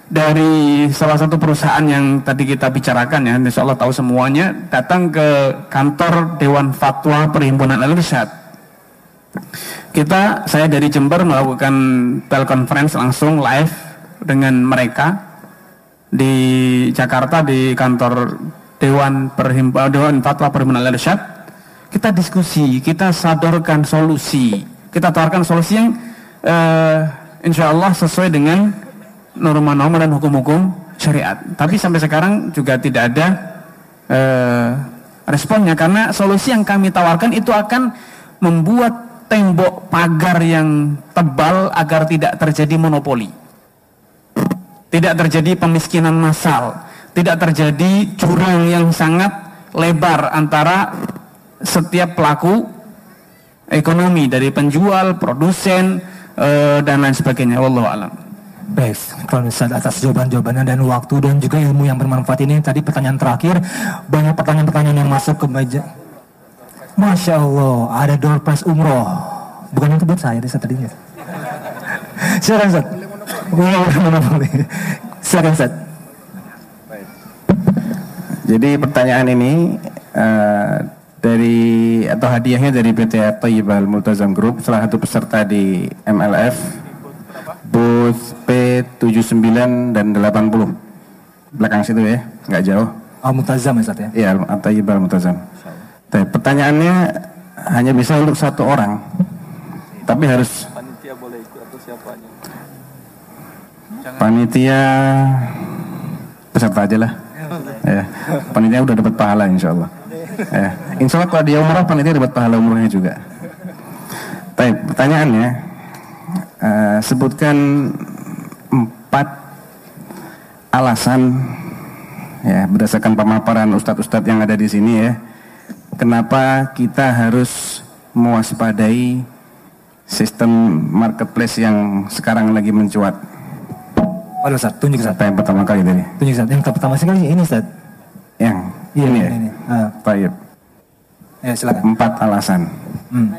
Speaker 4: dari salah satu perusahaan yang tadi kita bicarakan ya, insya Allah tahu semuanya, datang ke kantor Dewan Fatwa Perhimpunan Al-Irsyad. Kita, saya dari Jember melakukan telekonferensi langsung live dengan mereka di Jakarta di kantor Dewan Perhimpunan Dewan Fatwa Perhimpunan Al-Irsyad. Kita diskusi, kita sadorkan solusi, kita tawarkan solusi yang eh, insya Allah sesuai dengan norma-norma dan hukum-hukum syariat. Tapi sampai sekarang juga tidak ada eh, responnya karena solusi yang kami tawarkan itu akan membuat tembok pagar yang tebal agar tidak terjadi monopoli. Tidak terjadi pemiskinan massal, tidak terjadi jurang yang sangat lebar antara setiap pelaku ekonomi dari penjual, produsen eh, dan lain sebagainya. Wallahu alam.
Speaker 1: Baik, kalau Ustaz atas jawaban-jawabannya dan waktu dan juga ilmu yang bermanfaat ini. Tadi pertanyaan terakhir, banyak pertanyaan-pertanyaan yang masuk ke meja. Masya Allah, ada door prize umroh. Bukan itu buat saya, Ustaz tadinya. Silakan Ustaz. Monopoli. Silakan Ustaz.
Speaker 3: Jadi pertanyaan ini eh, dari atau hadiahnya dari PT Thayyibah Multazam Group salah satu peserta di MLF booth P79 dan 80 belakang situ ya nggak jauh
Speaker 1: Al Mutazam ya Ustaz ya.
Speaker 3: Iya Thayyibah Multazam Tapi pertanyaannya hanya bisa untuk satu orang tapi harus
Speaker 2: Panitia boleh ikut atau siapanya?
Speaker 3: Panitia peserta aja lah. Ya panitia udah dapat pahala insya Allah ya. insya Allah kalau dia umrah panitia dapat pahala umrahnya juga. Tapi pertanyaannya eh, sebutkan empat alasan ya berdasarkan pemaparan ustadz-ustadz yang ada di sini ya kenapa kita harus mewaspadai sistem marketplace yang sekarang lagi mencuat
Speaker 1: Waduh Ustaz, tunjuk Ustaz.
Speaker 3: apa yang pertama kali tadi
Speaker 1: Tunjuk Ustaz. Yang pertama sekali ini Ustaz.
Speaker 3: yang
Speaker 1: Iya,
Speaker 3: ini ya
Speaker 1: ini. Ah,
Speaker 3: Baik.
Speaker 1: ya silakan.
Speaker 3: empat alasan
Speaker 1: Hmm.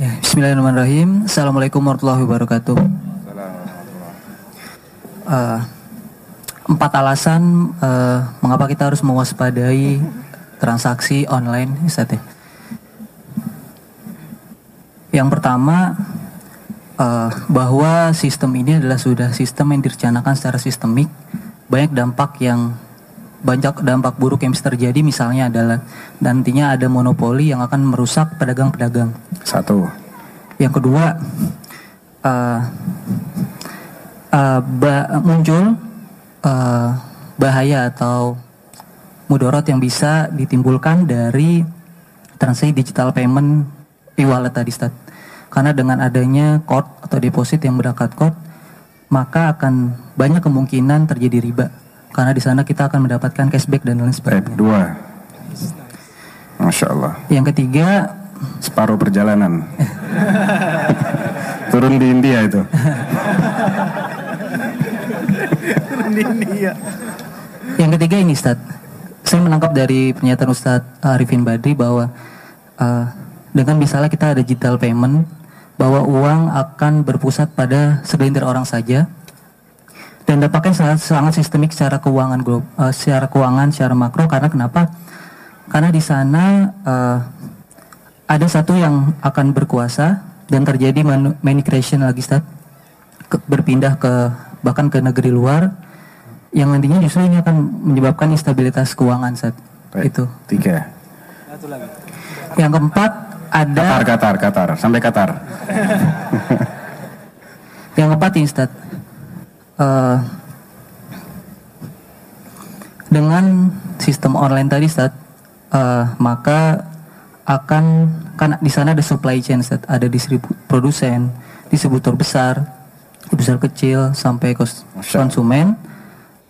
Speaker 13: Ya, Bismillahirrahmanirrahim. Assalamualaikum warahmatullahi wabarakatuh. Eh, empat alasan eh, mengapa kita harus mewaspadai transaksi online, Ustaz ya. Yang pertama eh, bahwa sistem ini adalah sudah sistem yang direncanakan secara sistemik, banyak dampak yang banyak dampak buruk yang bisa terjadi misalnya adalah nantinya ada monopoli yang akan merusak pedagang-pedagang.
Speaker 3: satu
Speaker 13: Yang kedua, eh, eh, ba- muncul eh, bahaya atau mudorot yang bisa ditimbulkan dari transaksi digital payment e-wallet tadi, Ustaz. Karena dengan adanya code atau deposit yang berangkat code, maka akan banyak kemungkinan terjadi riba. Karena di sana kita akan mendapatkan cashback dan lain sebagainya.
Speaker 3: dua Masya Allah
Speaker 13: Yang ketiga,
Speaker 3: Separuh perjalanan. Turun di India itu.
Speaker 13: Yang ketiga ini Ustaz. Saya menangkap dari pernyataan Ustadz Arifin Badri bahwa uh, dengan misalnya kita ada digital payment bahwa uang akan berpusat pada segelintir orang saja dan dampaknya sangat, sangat sistemik secara keuangan uh, secara keuangan secara makro karena kenapa? Karena di sana uh, ada satu yang akan berkuasa dan terjadi manu- migration lagi Ustaz ke- berpindah ke bahkan ke negeri luar yang nantinya justru ini akan menyebabkan instabilitas keuangan saat itu.
Speaker 3: Tiga.
Speaker 13: Yang keempat ada
Speaker 3: Qatar, Qatar, Qatar. Sampai Qatar.
Speaker 13: yang keempat ini Ustaz. Eh, dengan sistem online tadi Ustaz, eh, maka akan kan di sana ada supply chain Ustaz, ada distribu produsen, distributor besar, besar kecil sampai konsumen,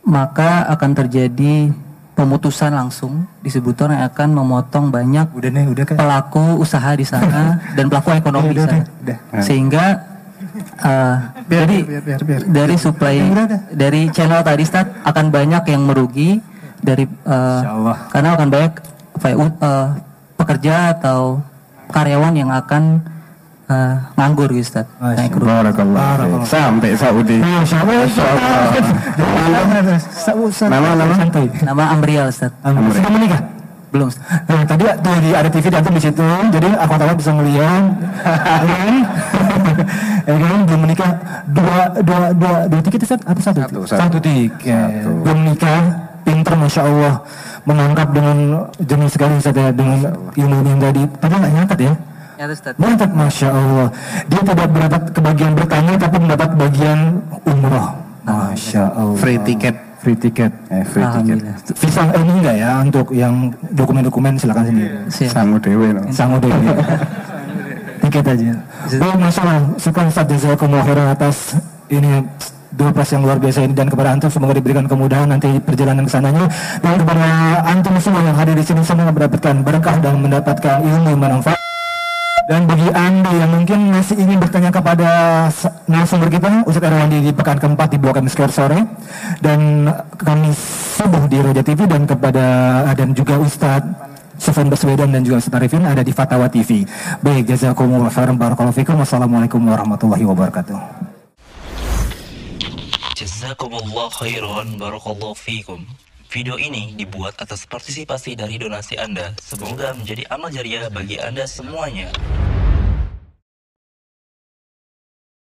Speaker 13: maka akan terjadi pemutusan langsung distributor yang akan memotong banyak pelaku usaha di sana dan pelaku ekonomi di sana. Sehingga eh, dari dari supply dari channel tadi Stat akan banyak yang merugi dari eh, karena akan banyak VU, eh, pekerja atau karyawan yang akan eh, nganggur gitu Stat. Naik.
Speaker 3: Barakallah. Sampai Saudi.
Speaker 13: Masya
Speaker 3: Nama nama
Speaker 13: Nama Amrial Ustaz.
Speaker 1: Sudah menikah?
Speaker 13: Belum. Ustaz.
Speaker 1: Nah, tadi tuh di ada TV dan di situ, jadi aku tahu bisa ngeliat, ya kan? ya kan? Belum menikah dua dua dua dua tiket Ustaz? Apa satu? Satu,
Speaker 3: satu.
Speaker 1: tiket. Belum menikah, pinter masya Allah, menangkap dengan jenis sekali Ustaz ya, dengan ilmu yang tadi. Padahal nggak nyangkat ya.
Speaker 13: Ustaz.
Speaker 1: Mantap, masya Allah. Dia tidak mendapat kebagian bertanya, tapi mendapat bagian umroh. Masya Allah.
Speaker 3: Free ticket.
Speaker 1: Free ticket.
Speaker 3: Eh, free ticket.
Speaker 1: Visa ini enggak ya untuk yang dokumen-dokumen silakan sendiri.
Speaker 3: Sangu dewe. no.
Speaker 1: Sangu dewe. Tiket aja. Oh, masya Allah. Syukur Ustaz Jazakumullah khairan atas ini dua plus yang luar biasa ini dan kepada antum semoga diberikan kemudahan nanti perjalanan ke sananya dan kepada antum semua yang hadir di sini semoga mendapatkan berkah dan mendapatkan ilmu yang bermanfaat dan bagi Anda yang mungkin masih ingin bertanya kepada narasumber kita, Ustadz Erwandi di pekan keempat di Blok M Square sore dan kami subuh di Roja TV dan kepada dan juga Ustadz Sufyan Baswedan dan juga Ustadz Arifin ada di Fatawa TV. Baik, jazakumullah khairan barakallahu fikum. Wassalamualaikum warahmatullahi wabarakatuh.
Speaker 14: Jazakumullah khairan barakallahu fikum. Video ini dibuat atas partisipasi dari donasi Anda. Semoga menjadi amal jariah bagi Anda semuanya.